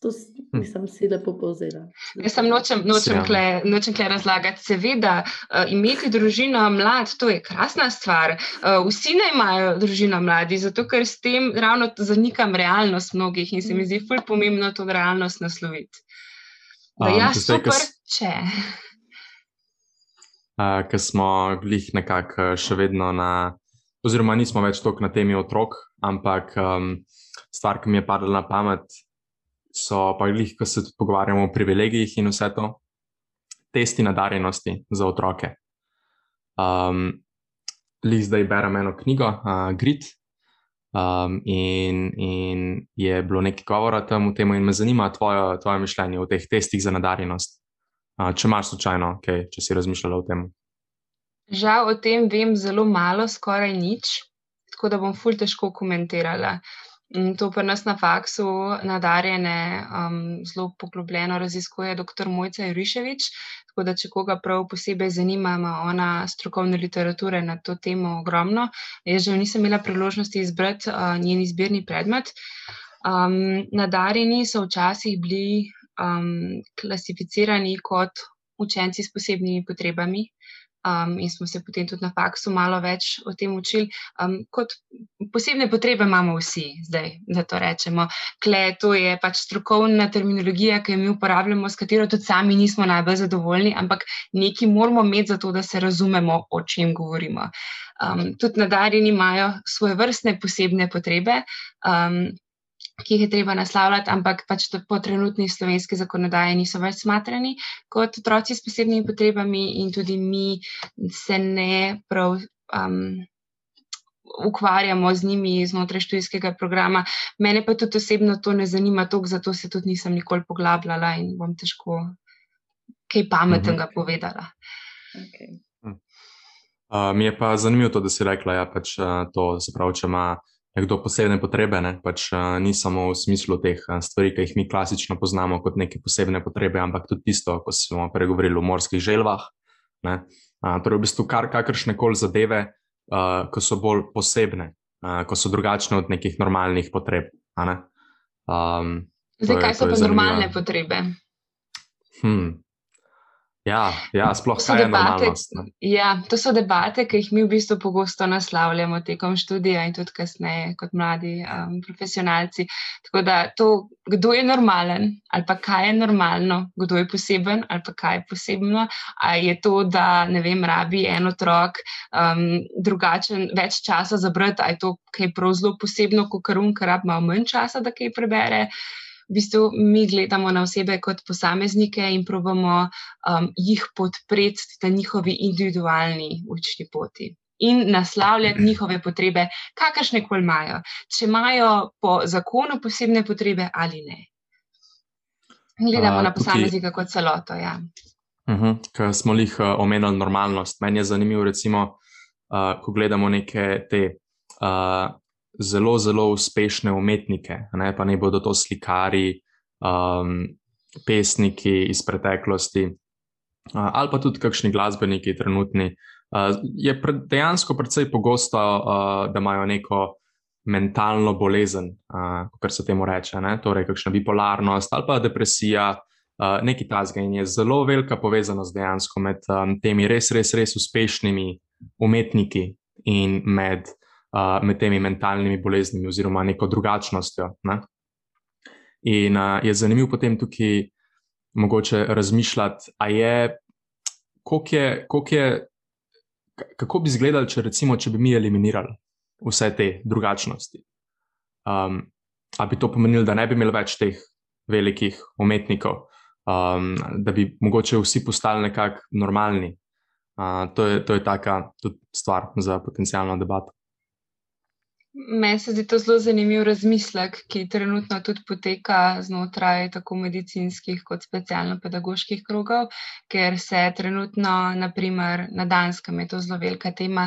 To nisem hm. si lepo povzela. Jaz sem nočem, nočem, kle, nočem kle razlagati. Seveda, uh, imeti družino mlad, to je krasna stvar. Uh, vsi naj imajo družino mladi, zato ker s tem ravno zanikam realnost mnogih in se mi zdi fulj pomembno to realnost nasloviti. Da, um, ja, super, kas, če. Uh, Ker smo glih nekako še vedno na, oziroma nismo več toliko na temi otrok, ampak um, stvar, ki mi je padla na pamet, so pa jih, ko se tudi pogovarjamo o privilegijih in vse to, testi nadarjenosti za otroke. Um, Lih zdaj berem eno knjigo, uh, Grit, um, in, in je bilo nekaj govora tam v tem, in me zanima tvoje, tvoje mišljenje o teh testih za nadarjenost. Uh, če imaš slučajno, okay, če si razmišljala o tem. Žal o tem vem zelo malo, skoraj nič, tako da bom ful težko komentirala. Uh, To pri nas na faksu nadarjene um, zelo poglobljeno raziskuje dr. Mojca Juriševič, tako da če koga prav posebej zanima, ima ona strokovne literature na to temo ogromno. Jaz že nisem imela priložnosti izbrati uh, njen izbirni predmet. Um, nadarjeni so včasih bili um, klasificirani kot učenci s posebnimi potrebami, um, in smo se potem tudi na faksu malo več o tem učili. Um, kot posebne potrebe imamo vsi, zdaj, da to rečemo. Kle, to je pač strokovna terminologija, ki jo mi uporabljamo, s katero tudi sami nismo najbolj zadovoljni, ampak nekaj moramo imeti za to, da se razumemo, o čem govorimo. Um, tudi nadarjeni imajo svoje vrstne posebne potrebe. Um, ki jih je treba naslavljati, ampak pač po trenutni slovenski zakonodaji niso več smatrani kot otroci s posebnimi potrebami, in tudi mi se ne prav um, ukvarjamo z njimi znotraj študijskega programa. Mene pa tudi osebno to ne zanima, toliko, zato se tudi nisem nikoli poglabljala in bom težko kaj pametnega mhm. povedala. Okay. Uh, mi je pa zanimivo to, da si rekla, da ja, pač, uh, to se pravi, če ima nekdo posebne potrebe, ne? pač uh, ni samo v smislu teh uh, stvari, ki jih mi klasično poznamo kot neke posebne potrebe, ampak tudi tisto, ko smo pregovorili o morskih želvah. Uh, torej, v bistvu kar kakršne koli zadeve, uh, ko so bolj posebne, uh, ko so drugačne od nekih normalnih potreb. Um, Zdaj, kaj so pa normalne potrebe? Hmm. Ja, ja, sploh kaj je normalnost. Ja, to so debate, ki jih mi v bistvu pogosto naslavljamo tekom študija in tudi kasneje kot mladi um, profesionalci. Tako da to, kdo je normalen ali pa kaj je normalno, kdo je poseben ali pa kaj je posebno, a je to, da ne vem, rabi en otrok um, drugačen, več časa za brati, a je to kaj prav zelo posebno, kot karun, kar rab malo manj časa, da kaj prebere v bistvu mi gledamo na osebe kot posameznike in probamo um, jih podpreti na njihovi individualni učni poti. In naslavljati njihove potrebe, kakršne koli imajo, če imajo po zakonu posebne potrebe ali ne. Gledamo na posameznika kot celoto. Ja. Uh mhm, -huh, Ker smo jih uh, omenili normalnost. Meni je zanimivo, recimo, uh, ko gledamo neke te uh, zelo, zelo uspešne umetnike, ne, pa ne bodo to slikari, um, pesniki iz preteklosti uh, ali pa tudi kakšni glasbeniki, trenutni. Uh, je pre, dejansko precej pogosto, uh, da imajo neko mentalno bolezen, uh, kot se temu reče, ne, torej kakšna bipolarnost ali pa depresija. Uh, Nekaj tazga in je zelo velika povezanost dejansko med um, temi res, res, res uspešnimi umetniki in med uh, med temi mentalnimi boleznimi oziroma neko drugačnostjo. Ne? In uh, je zanimivo potem tukaj mogoče razmišljati, je, je, je, kako bi izgledali, če, recimo, če bi mi eliminirali vse te drugačnosti. Um, a bi to pomenilo, da ne bi imeli več teh velikih umetnikov, um, da bi mogoče vsi postali nekako normalni. Uh, to, je, to je taka stvar za potencijalno debato. Meni se zdi to zelo zanimiv razmislek, ki trenutno tudi poteka znotraj tako medicinskih kot specialno-pedagoških krogov, ker se trenutno, naprimer na Danskem, je to zelo velika tema,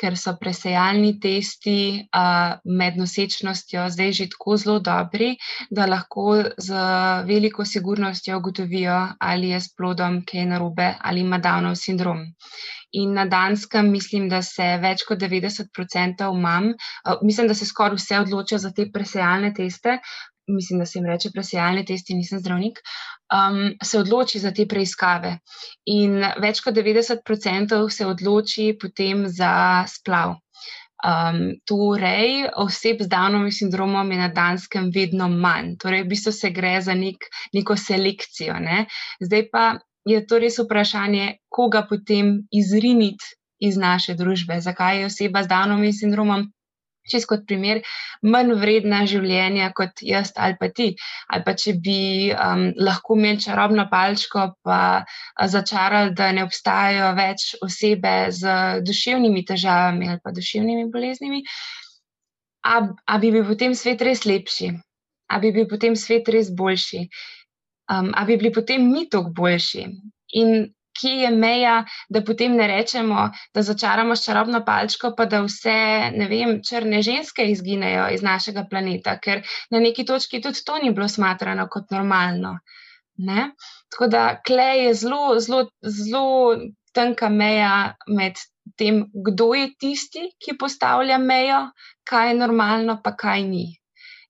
ker so presejalni testi uh, med nosečnostjo zdaj že tako zelo dobri, da lahko z veliko sigurnostjo ugotovijo, ali je s plodom kaj narobe ali ima Downov sindrom. In na Danskem mislim, da se več kot 90% mam, uh, mislim, da se skoraj vse odločajo za te presejalne teste. Mislim, da se jim reče presejalne testi, nisem zdravnik. Um, se odloči za te preiskave. In več kot 90% se odloči potem za splav. Um, torej, oseb z Downovim sindromom je na Danskem vedno manj. Torej, v bistvu se gre za nek, neko selekcijo. Ne? Zdaj pa je to res vprašanje, koga potem izriniti iz naše družbe, zakaj je oseba z Danovim sindromom. Čez kot primer, manj vredna življenja kot jaz ali pa ti. Ali pa če bi um, lahko imeli čarobno palčko, pa začarali, da ne obstajajo več osebe z duševnimi težavami ali pa duševnimi boleznimi, a, a bi bil potem svet res lepši, a bi bil potem svet res boljši um, ali bi bili potem mi tako boljši. In kje je meja, da potem ne rečemo, da začaramo s čarobno palčko, pa da vse, ne vem, črne ženske izginejo iz našega planeta, ker na neki točki tudi to ni bilo smatrano kot normalno. Ne? Tako da klej je zelo, zelo, zelo tanka meja med tem, kdo je tisti, ki postavlja mejo, kaj je normalno, pa kaj ni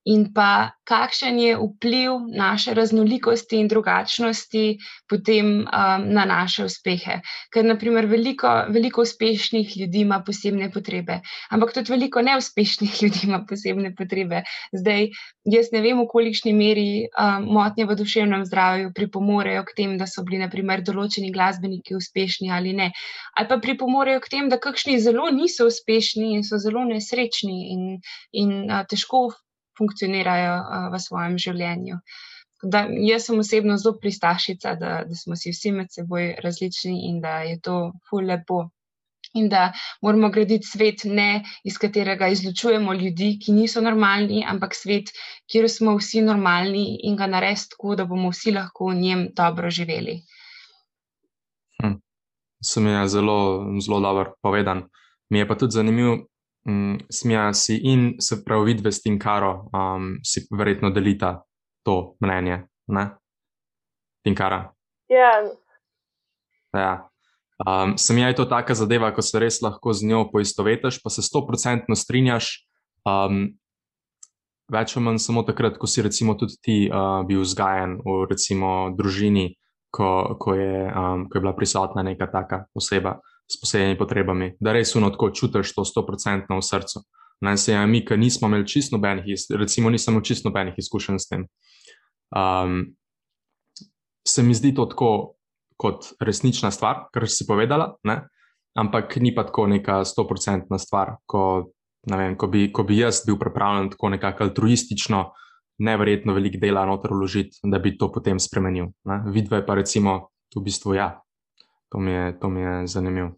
in pa kakšen je vpliv naše raznolikosti in drugačnosti potem um, na naše uspehe. Ker, naprimer, veliko, veliko uspešnih ljudi ima posebne potrebe, ampak tudi veliko neuspešnih ljudi ima posebne potrebe. Zdaj, jaz ne vem, v kolikšni meri um, motnje v duševnem zdravju pripomorejo k tem, da so bili, naprimer, določeni glasbeniki uspešni ali ne. Ali pa pripomorejo k tem, da kakšni zelo niso uspešni in so zelo nesrečni in, in uh, težko funkcionirajo uh, v svojem življenju. Da, jaz sem osebno zelo pristašica, da, da smo si vsi med seboj različni in da je to ful lepo. In da moramo graditi svet, ne iz katerega izločujemo ljudi, ki niso normalni, ampak svet, kjer smo vsi normalni in ga narediti tako, da bomo vsi lahko v njem dobro živeli. Hm. Sem je zelo, zelo dobro povedan. Mi je pa tudi zanimivo, um, smija si in se pravi, vidvest in karo, um, si verjetno delita to mnenje. Ne? Tinkara. Ja. ja. Um, sem je to taka zadeva, ko se res lahko z njo poistovetiš, pa se sto procentno strinjaš. Um, več ali manj samo takrat, ko si recimo tudi ti uh, bil vzgajen v recimo družini, ko, ko, je, um, ko je bila prisotna neka taka oseba s posebnimi potrebami, da res uno tako čutiš to stoprocentno v srcu. Naj se mi, ki nismo imeli čisto nobenih, recimo, nisem imel čisto nobenih izkušenj s tem. Um, se mi zdi to tako kot resnična stvar, kar si povedala, ne? ampak ni pa tako neka stoprocentna stvar, ko, vem, ko, bi, ko bi jaz bil pripravljen tako nekako altruistično, nevrjetno veliko dela noter vložiti, da bi to potem spremenil. Vidve pa recimo, v bistvu ja, to mi je, to mi je zanimivo.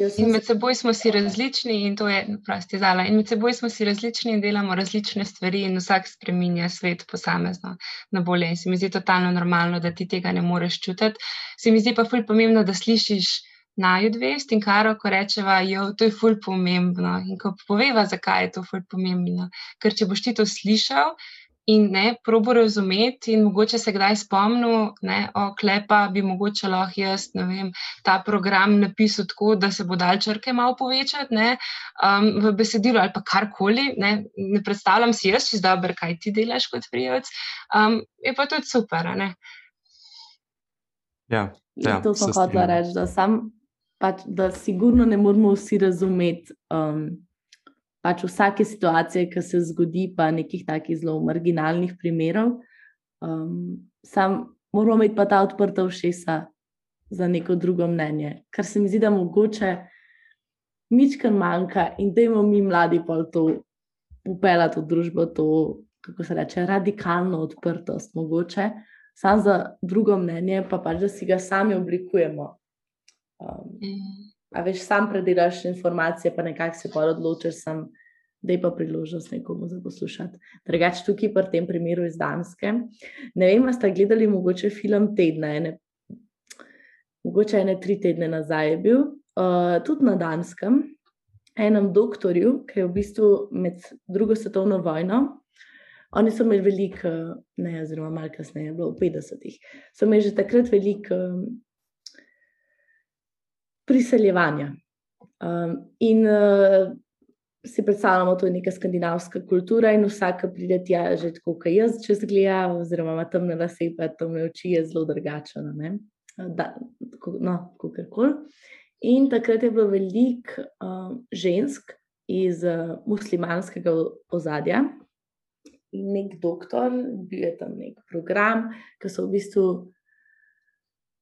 In med seboj smo si različni, in to je, prosti, zala. In med seboj smo si različni in delamo različne stvari, in vsak spremenja svet posamezno na bolje. In se mi zdi totalno normalno, da ti tega ne moreš čutiti. Se mi zdi pa fulj pomembno, da slišiš najudvest in karo, ko rečeva, jo, to je fulj pomembno. In ko poveva, zakaj je to fulj pomembno. Ker če boš ti to slišal, in ne probo razumeti, in mogoče se kdaj spomnil, da oklepa bi mogoče lahko jaz vem, ta program napisal tako, da se bo dal črke malo povečati ne, um, v besedilu ali pa karkoli. Ne, ne predstavljam si jaz, če zdaj, kaj ti delaš kot prijavec. Um, je pa tudi super. Ne. Ja, ja, to sem hotel reči, da, sam, pač, da sigurno ne moramo vsi razumeti. Um, pač vsake situacije, ki se zgodi, pa nekih takih zelo marginalnih primerov. Um, sam moramo imeti pa ta odprta ušesa za neko drugo mnenje, kar se mi zdi, da mogoče mičkar manjka in da imamo mi mladi pol to upeljati v družbo, to, kako se reče, radikalno odprtost, mogoče. Sam za drugo mnenje, pa pač, da si ga sami oblikujemo. Um, mm. A veš, sam predelaš informacije, pa nekako se pa odločiš, da je pa priložnost nekomu za poslušati. Drugač, tukaj pri tem primeru iz Danske. Ne vem, ali ste gledali mogoče film tedna, ene, mogoče ene tri tedne nazaj je bil, uh, tudi na Danskem, enem doktorju, ki je v bistvu med drugo svetovno vojno. Oni so imeli veliko, ne, oziroma malo kasneje, bilo v 50-ih, so imeli že takrat veliko priseljevanja. Um, in uh, si predstavljamo, da je to neka skandinavska kultura, in vsak, ki pride tja, že tako, kot jaz, če se gleda, oziroma ima temne lase, pa temne oči, je zelo drugačen. No, kako koli. In takrat je bilo veliko uh, žensk iz uh, muslimanskega ozadja. In nek doktor, bil je tam nek program, ki so v bistvu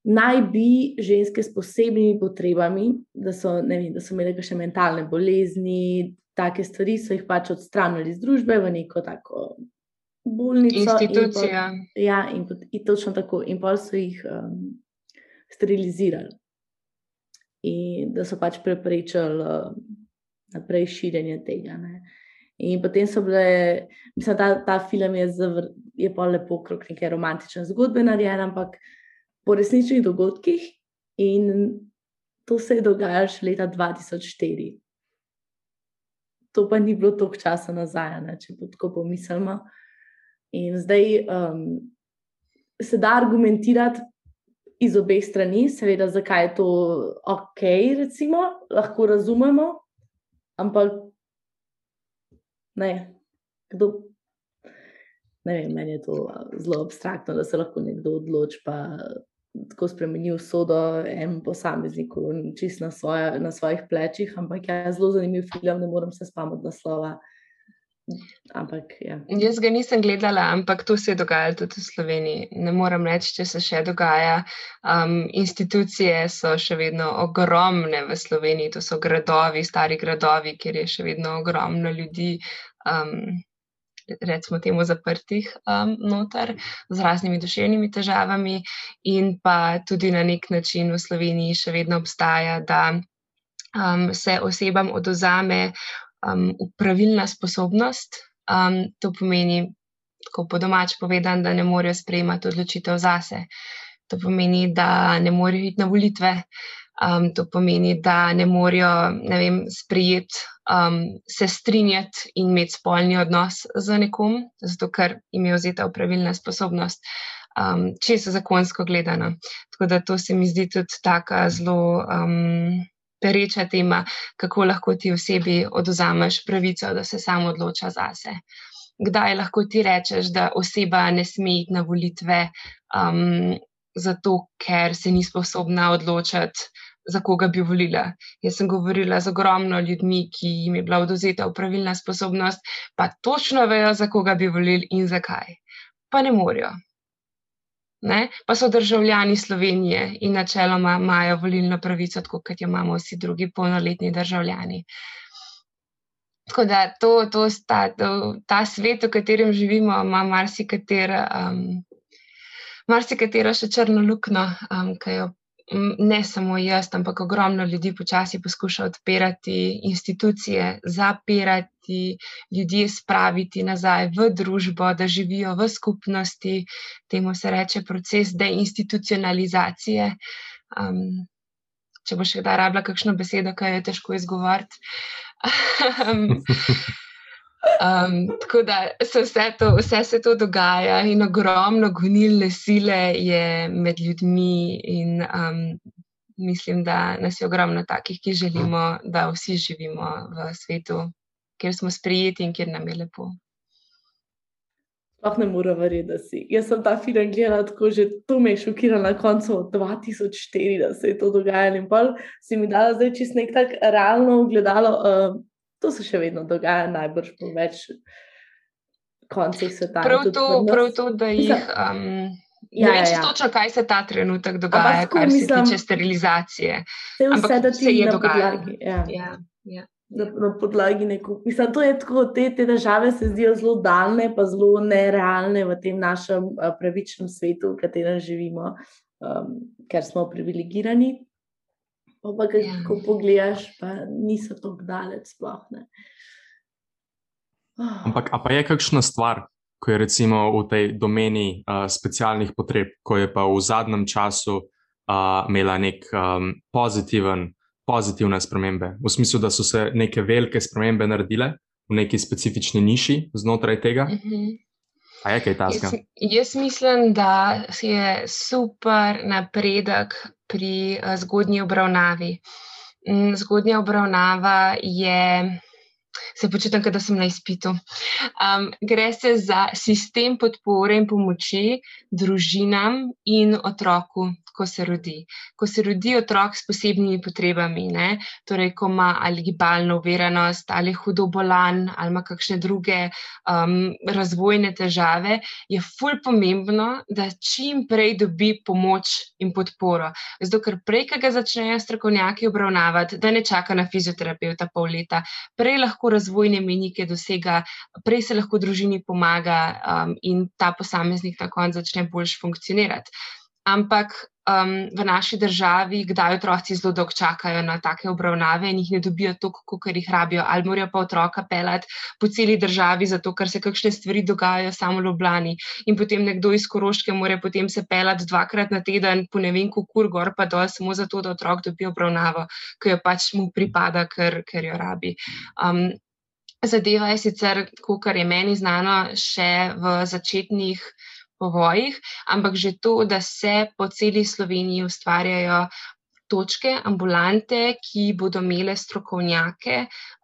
naj bi ženske s posebnimi potrebami, da so, vem, da so imele še mentalne bolezni, take stvari, so jih pač odstranili iz družbe v neko tako bolnico. Institucija. In pol, ja, in, pot, in točno tako. In pa so jih um, sterilizirali. In da so pač preprečili uh, naprej širjenje tega. Ne. In potem so bile, mislim, da ta, ta film je, zavr, je pa lepo, krok neke romantične zgodbe narejen, ampak po resničnih dogodkih in to se je dogajalo še leta 2004. To pa ni bilo toliko časa nazaj, ne, če tako pomislimo. In zdaj um, se da argumentirati iz obeh strani, seveda, zakaj je to ok, recimo, lahko razumemo, ampak ne, kdo. Ne vem, meni je to zelo abstraktno, da se lahko nekdo odloči, pa tako spremenil sodo en posamezniku, čist na, svoje, na svojih plečih, ampak je zelo zanimiv film, ne morem se spomniti naslova. Ampak, ja. Jaz ga nisem gledala, ampak to se je dogajalo tudi v Sloveniji. Ne morem reči, če se še dogaja. Um, institucije so še vedno ogromne v Sloveniji, to so gradovi, stari gradovi, kjer je še vedno ogromno ljudi. Um, recimo temu, zaprtih um, noter z raznimi duševnimi težavami, in pa tudi na nek način v Sloveniji še vedno obstaja, da um, se osebam odozame um, pravilna sposobnost. Um, to pomeni, tako po domač povedan, da ne morejo sprejemati odločitev zase. To pomeni, da ne morejo iti na volitve. Um, to pomeni, da ne morejo sprejeti, um, se strinjati in imeti spolni odnos z nekom, zato ker jim je vzeta upravilna sposobnost, um, če so zakonsko gledano. Tako da to se mi zdi tudi tako zelo um, pereča tema, kako lahko ti osebi oduzameš pravico, da se samo odloča zase. Kdaj lahko ti rečeš, da oseba ne sme iti na volitve, um, zato ker se ni sposobna odločiti, za koga bi volila. Jaz sem govorila z ogromno ljudmi, ki jim je bila oduzeta upravilna sposobnost, pa točno vejo, za koga bi volili in zakaj. Pa ne morejo. Ne? Pa so državljani Slovenije in načeloma imajo volilno pravico, tako kot jo imamo vsi drugi polnoletni državljani. Tako da to, to sta, to, ta svet, v katerem živimo, ima marsikatero um, marsikatero še črno luknjo, um, ki jo ne samo jaz, ampak ogromno ljudi počasi poskuša odpirati institucije, zapirati ljudi, spraviti nazaj v družbo, da živijo v skupnosti. Temu se reče proces deinstitucionalizacije. Um, če bo še kdaj rabila kakšno besedo, ki jo je težko izgovoriti. tako da se vse, to, vse se to dogaja in ogromno gonilne sile je med ljudmi, in um, mislim, da nas je ogromno takih, ki želimo, da vsi živimo v svetu, kjer smo sprijeti in kjer nam je lepo. Sploh ne morem verjeti, da si. Jaz sem ta film gledala tako, že to me je šokiralo na koncu 2004, da se je to dogajalo. In pa si mi dala zdaj čist nek tak realno gledalo. Uh, to se še vedno dogaja, najbrž po več koncih sveta. Prav to, prav to, da jih. Um, ja, ne vem, ja, ja. točno, kaj se ta trenutek dogaja, Ampak, kar mislim, se tiče sterilizacije. Vse, vse da se je dogajalo. Ja. Ja, ja. Na, na podlagi neko. Mislim, da je tako, te, te države se zdijo zelo daljne, pa zelo nerealne v tem našem uh, pravičnem svetu, v katerem živimo, um, ker smo privilegirani. Pa, pa kaj, ja. ko pogledaš, pa niso tako daleč. Sploh, oh. Ampak pa je kakšna stvar, ko je recimo v tej domeni uh, specialnih potreb, ko je pa v zadnjem času uh, imela nek um, pozitiven, pozitivne spremembe, v smislu, da so se neke velike spremembe naredile v neki specifični niši znotraj tega. Uh -huh. A je kaj tasga? Jaz, jaz mislim, da je super napredek pri uh, zgodnji obravnavi. Mm, zgodnja obravnava je se počutim, da sem na izpitu. Um, gre se za sistem podpore in pomoči družinam in otroku, ko se rodi. Ko se rodi otrok s posebnimi potrebami, ne? torej, ko ima ali gibalno uveranost, ali hudo bolan, ali ima kakšne druge um, razvojne težave, je fulj pomembno, da čim prej dobi pomoč in podporo. Zato, ker prej, ko ga začnejo strokovnjaki obravnavati, da ne čaka na fizioterapeuta pol leta, prej lahko razvojne menike dosega, prej se lahko družini pomaga um, in ta posameznik na koncu začne boljš funkcionirati. Ampak um, v naši državi, kdaj otroci zelo dolgo čakajo na take obravnave in jih ne dobijo toliko, kot jih rabijo, ali morajo pa otroka pelati po celi državi, zato ker se kakšne stvari dogajajo samo v Ljubljani. In potem nekdo iz Koroške mora potem se pelati dvakrat na teden, po ne vem, kur gor pa dol, samo zato, da otrok dobi obravnavo, ki jo pač mu pripada, ker, ker jo rabi. Um, Zadeva je sicer, kar je meni znano, še v začetnih povojih, ampak že to, da se po celi Sloveniji ustvarjajo točke, ambulante, ki bodo imele strokovnjake,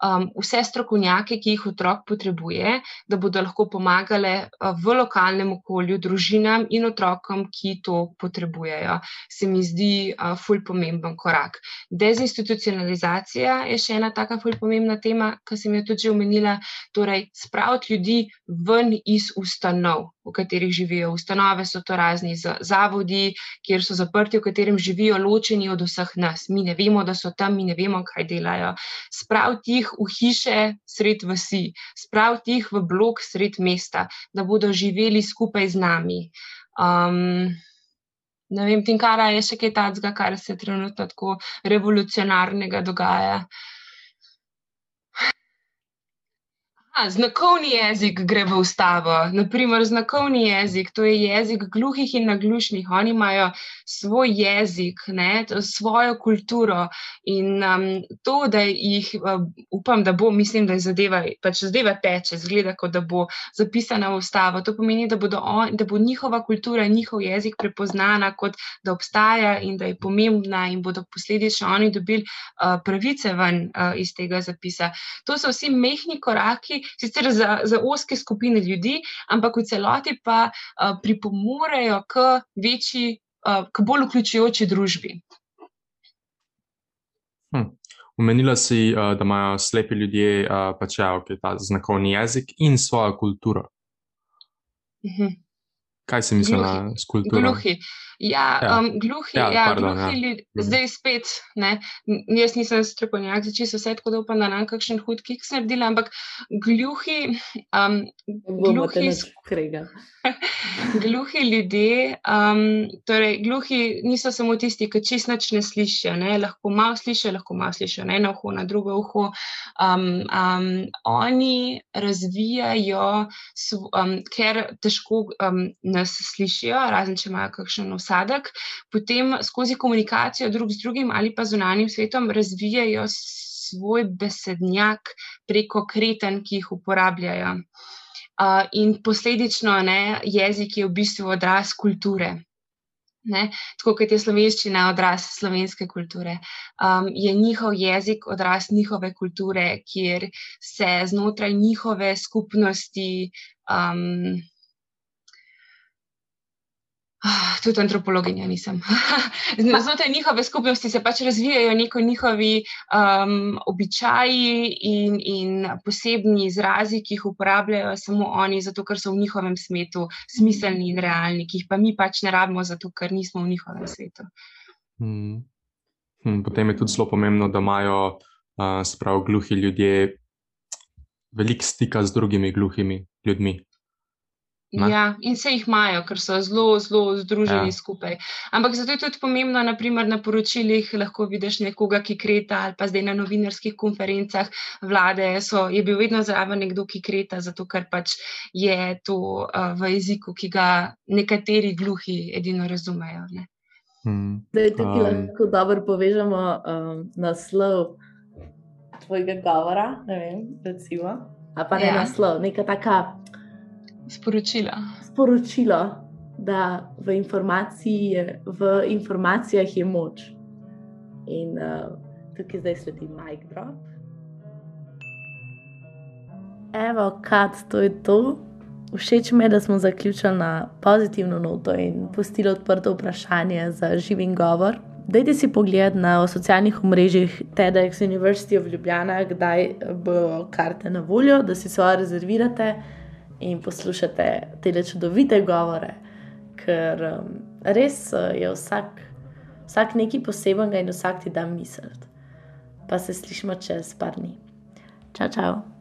um, vse strokovnjake, ki jih otrok potrebuje, da bodo lahko pomagale uh, v lokalnem okolju družinam in otrokom, ki to potrebujejo. Se mi zdi uh, fulj pomemben korak. Dezinstitucionalizacija je še ena taka fulj pomembna tema, ki sem jo tudi že omenila, torej spraviti ljudi ven iz ustanov v katerih živijo. Ustanove so to razni zavodi, kjer so zaprti, v katerem živijo ločeni od vseh nas. Mi ne vemo, da so tam, mi ne vemo, kaj delajo. Spraviti jih v hiše sred vsi, spraviti jih v blok sred mesta, da bodo živeli skupaj z nami. Um, ne vem, Tinkara je še kaj takega, kar se trenutno tako revolucionarnega dogaja. A, znakovni jezik gre v ustavo. Naprimer, znakovni jezik, to je jezik gluhih in naglušnih. Oni imajo svoj jezik, ne, svojo kulturo. In um, to, da jih uh, upam, da bo, mislim, da je zadeva, pač zadeva teče, zgleda, kot da bo zapisana v ustavo. To pomeni, da, on, da bo njihova kultura njihov jezik prepoznana, kot da obstaja in da je pomembna, in bodo posledično oni dobili uh, pravice ven uh, iz tega zapisa. To so vsi mehki koraki sicer za, za oske skupine ljudi, ampak v celoti pa uh, pripomorejo k večji uh, k bolj vključujoči družbi. Hm. Umenila si, uh, da imajo slepi ljudje uh, pač ja, okay, ta znakovni jezik in svojo kulturo. Mhm. Kaj si mislila s kulturo? Gluhi. Ja, ja. Um, gluhi, ja, ja, pardon, gluhi ja. ljudi, mhm. zdaj spet. Ne, jaz nisem strokovnjak, če se vse tako da upam, da nam kakšen hud kiks naredila, ampak gluhi. Um, gluhi krega. gluhi ljudje, um, torej gluhi niso samo tisti, ki čist nič ne slišijo, ne, lahko malo slišijo, lahko malo slišijo, ne na uho, na drugo uho. Um, um, oni razvijajo, um, ker težko um, nas slišijo, razen če imajo kakšen usadek, potem skozi komunikacijo drug z drugim ali pa zunanjim svetom razvijajo svoj besednjak preko kreten, ki jih uporabljajo. Uh, in posledično ne, jezik je v bistvu odraz kulture. Ne, tako kot je slovenščina odraz slovenske kulture, um, je njihov jezik odraz njihove kulture, kjer se znotraj njihove skupnosti um, tudi antropologinja nisem. Znotraj njihove skupnosti se pač razvijajo neko njihovi um, običaji in, in posebni izrazi, ki jih uporabljajo samo oni, zato ker so v njihovem svetu smiselni in realni, ki jih pa mi pač ne rabimo, zato ker nismo v njihovem svetu. Hmm. Hmm, potem je tudi zelo pomembno, da imajo uh, sprav gluhi ljudje veliko stika z drugimi gluhimi ljudmi. Ja, in se jih imajo, ker so zelo, zelo združeni ja. skupaj. Ampak zato je tudi pomembno, naprimer na poročilih lahko vidiš nekoga, ki kreta, ali pa zdaj na novinarskih konferencah vlade, so, je bil vedno zraven nekdo, ki kreta, zato ker pač je to uh, v jeziku, ki ga nekateri gluhi edino razumejo. Ne? Hmm. Da je tukaj um, lahko dobro povežemo um, naslov tvojega govora, ne vem, recimo. A pa ne ja. naslov, neka taka sporočila. Sporočilo, da v, v informacijah je moč. In uh, tukaj zdaj sledi Mike Drop. Evo, kad to je to. Všeč mi je, da smo zaključili na pozitivno noto in pustili odprto vprašanje za živim govor. Dajte si pogled na socialnih omrežjih TEDx University of Ljubljana, kdaj bo karte na voljo, da si svoje rezervirate in poslušate te čudovite govore, ker um, res uh, je vsak, vsak nekaj posebenega in vsak ti da misel. Pa se slišimo čez par dni. Čau, čau.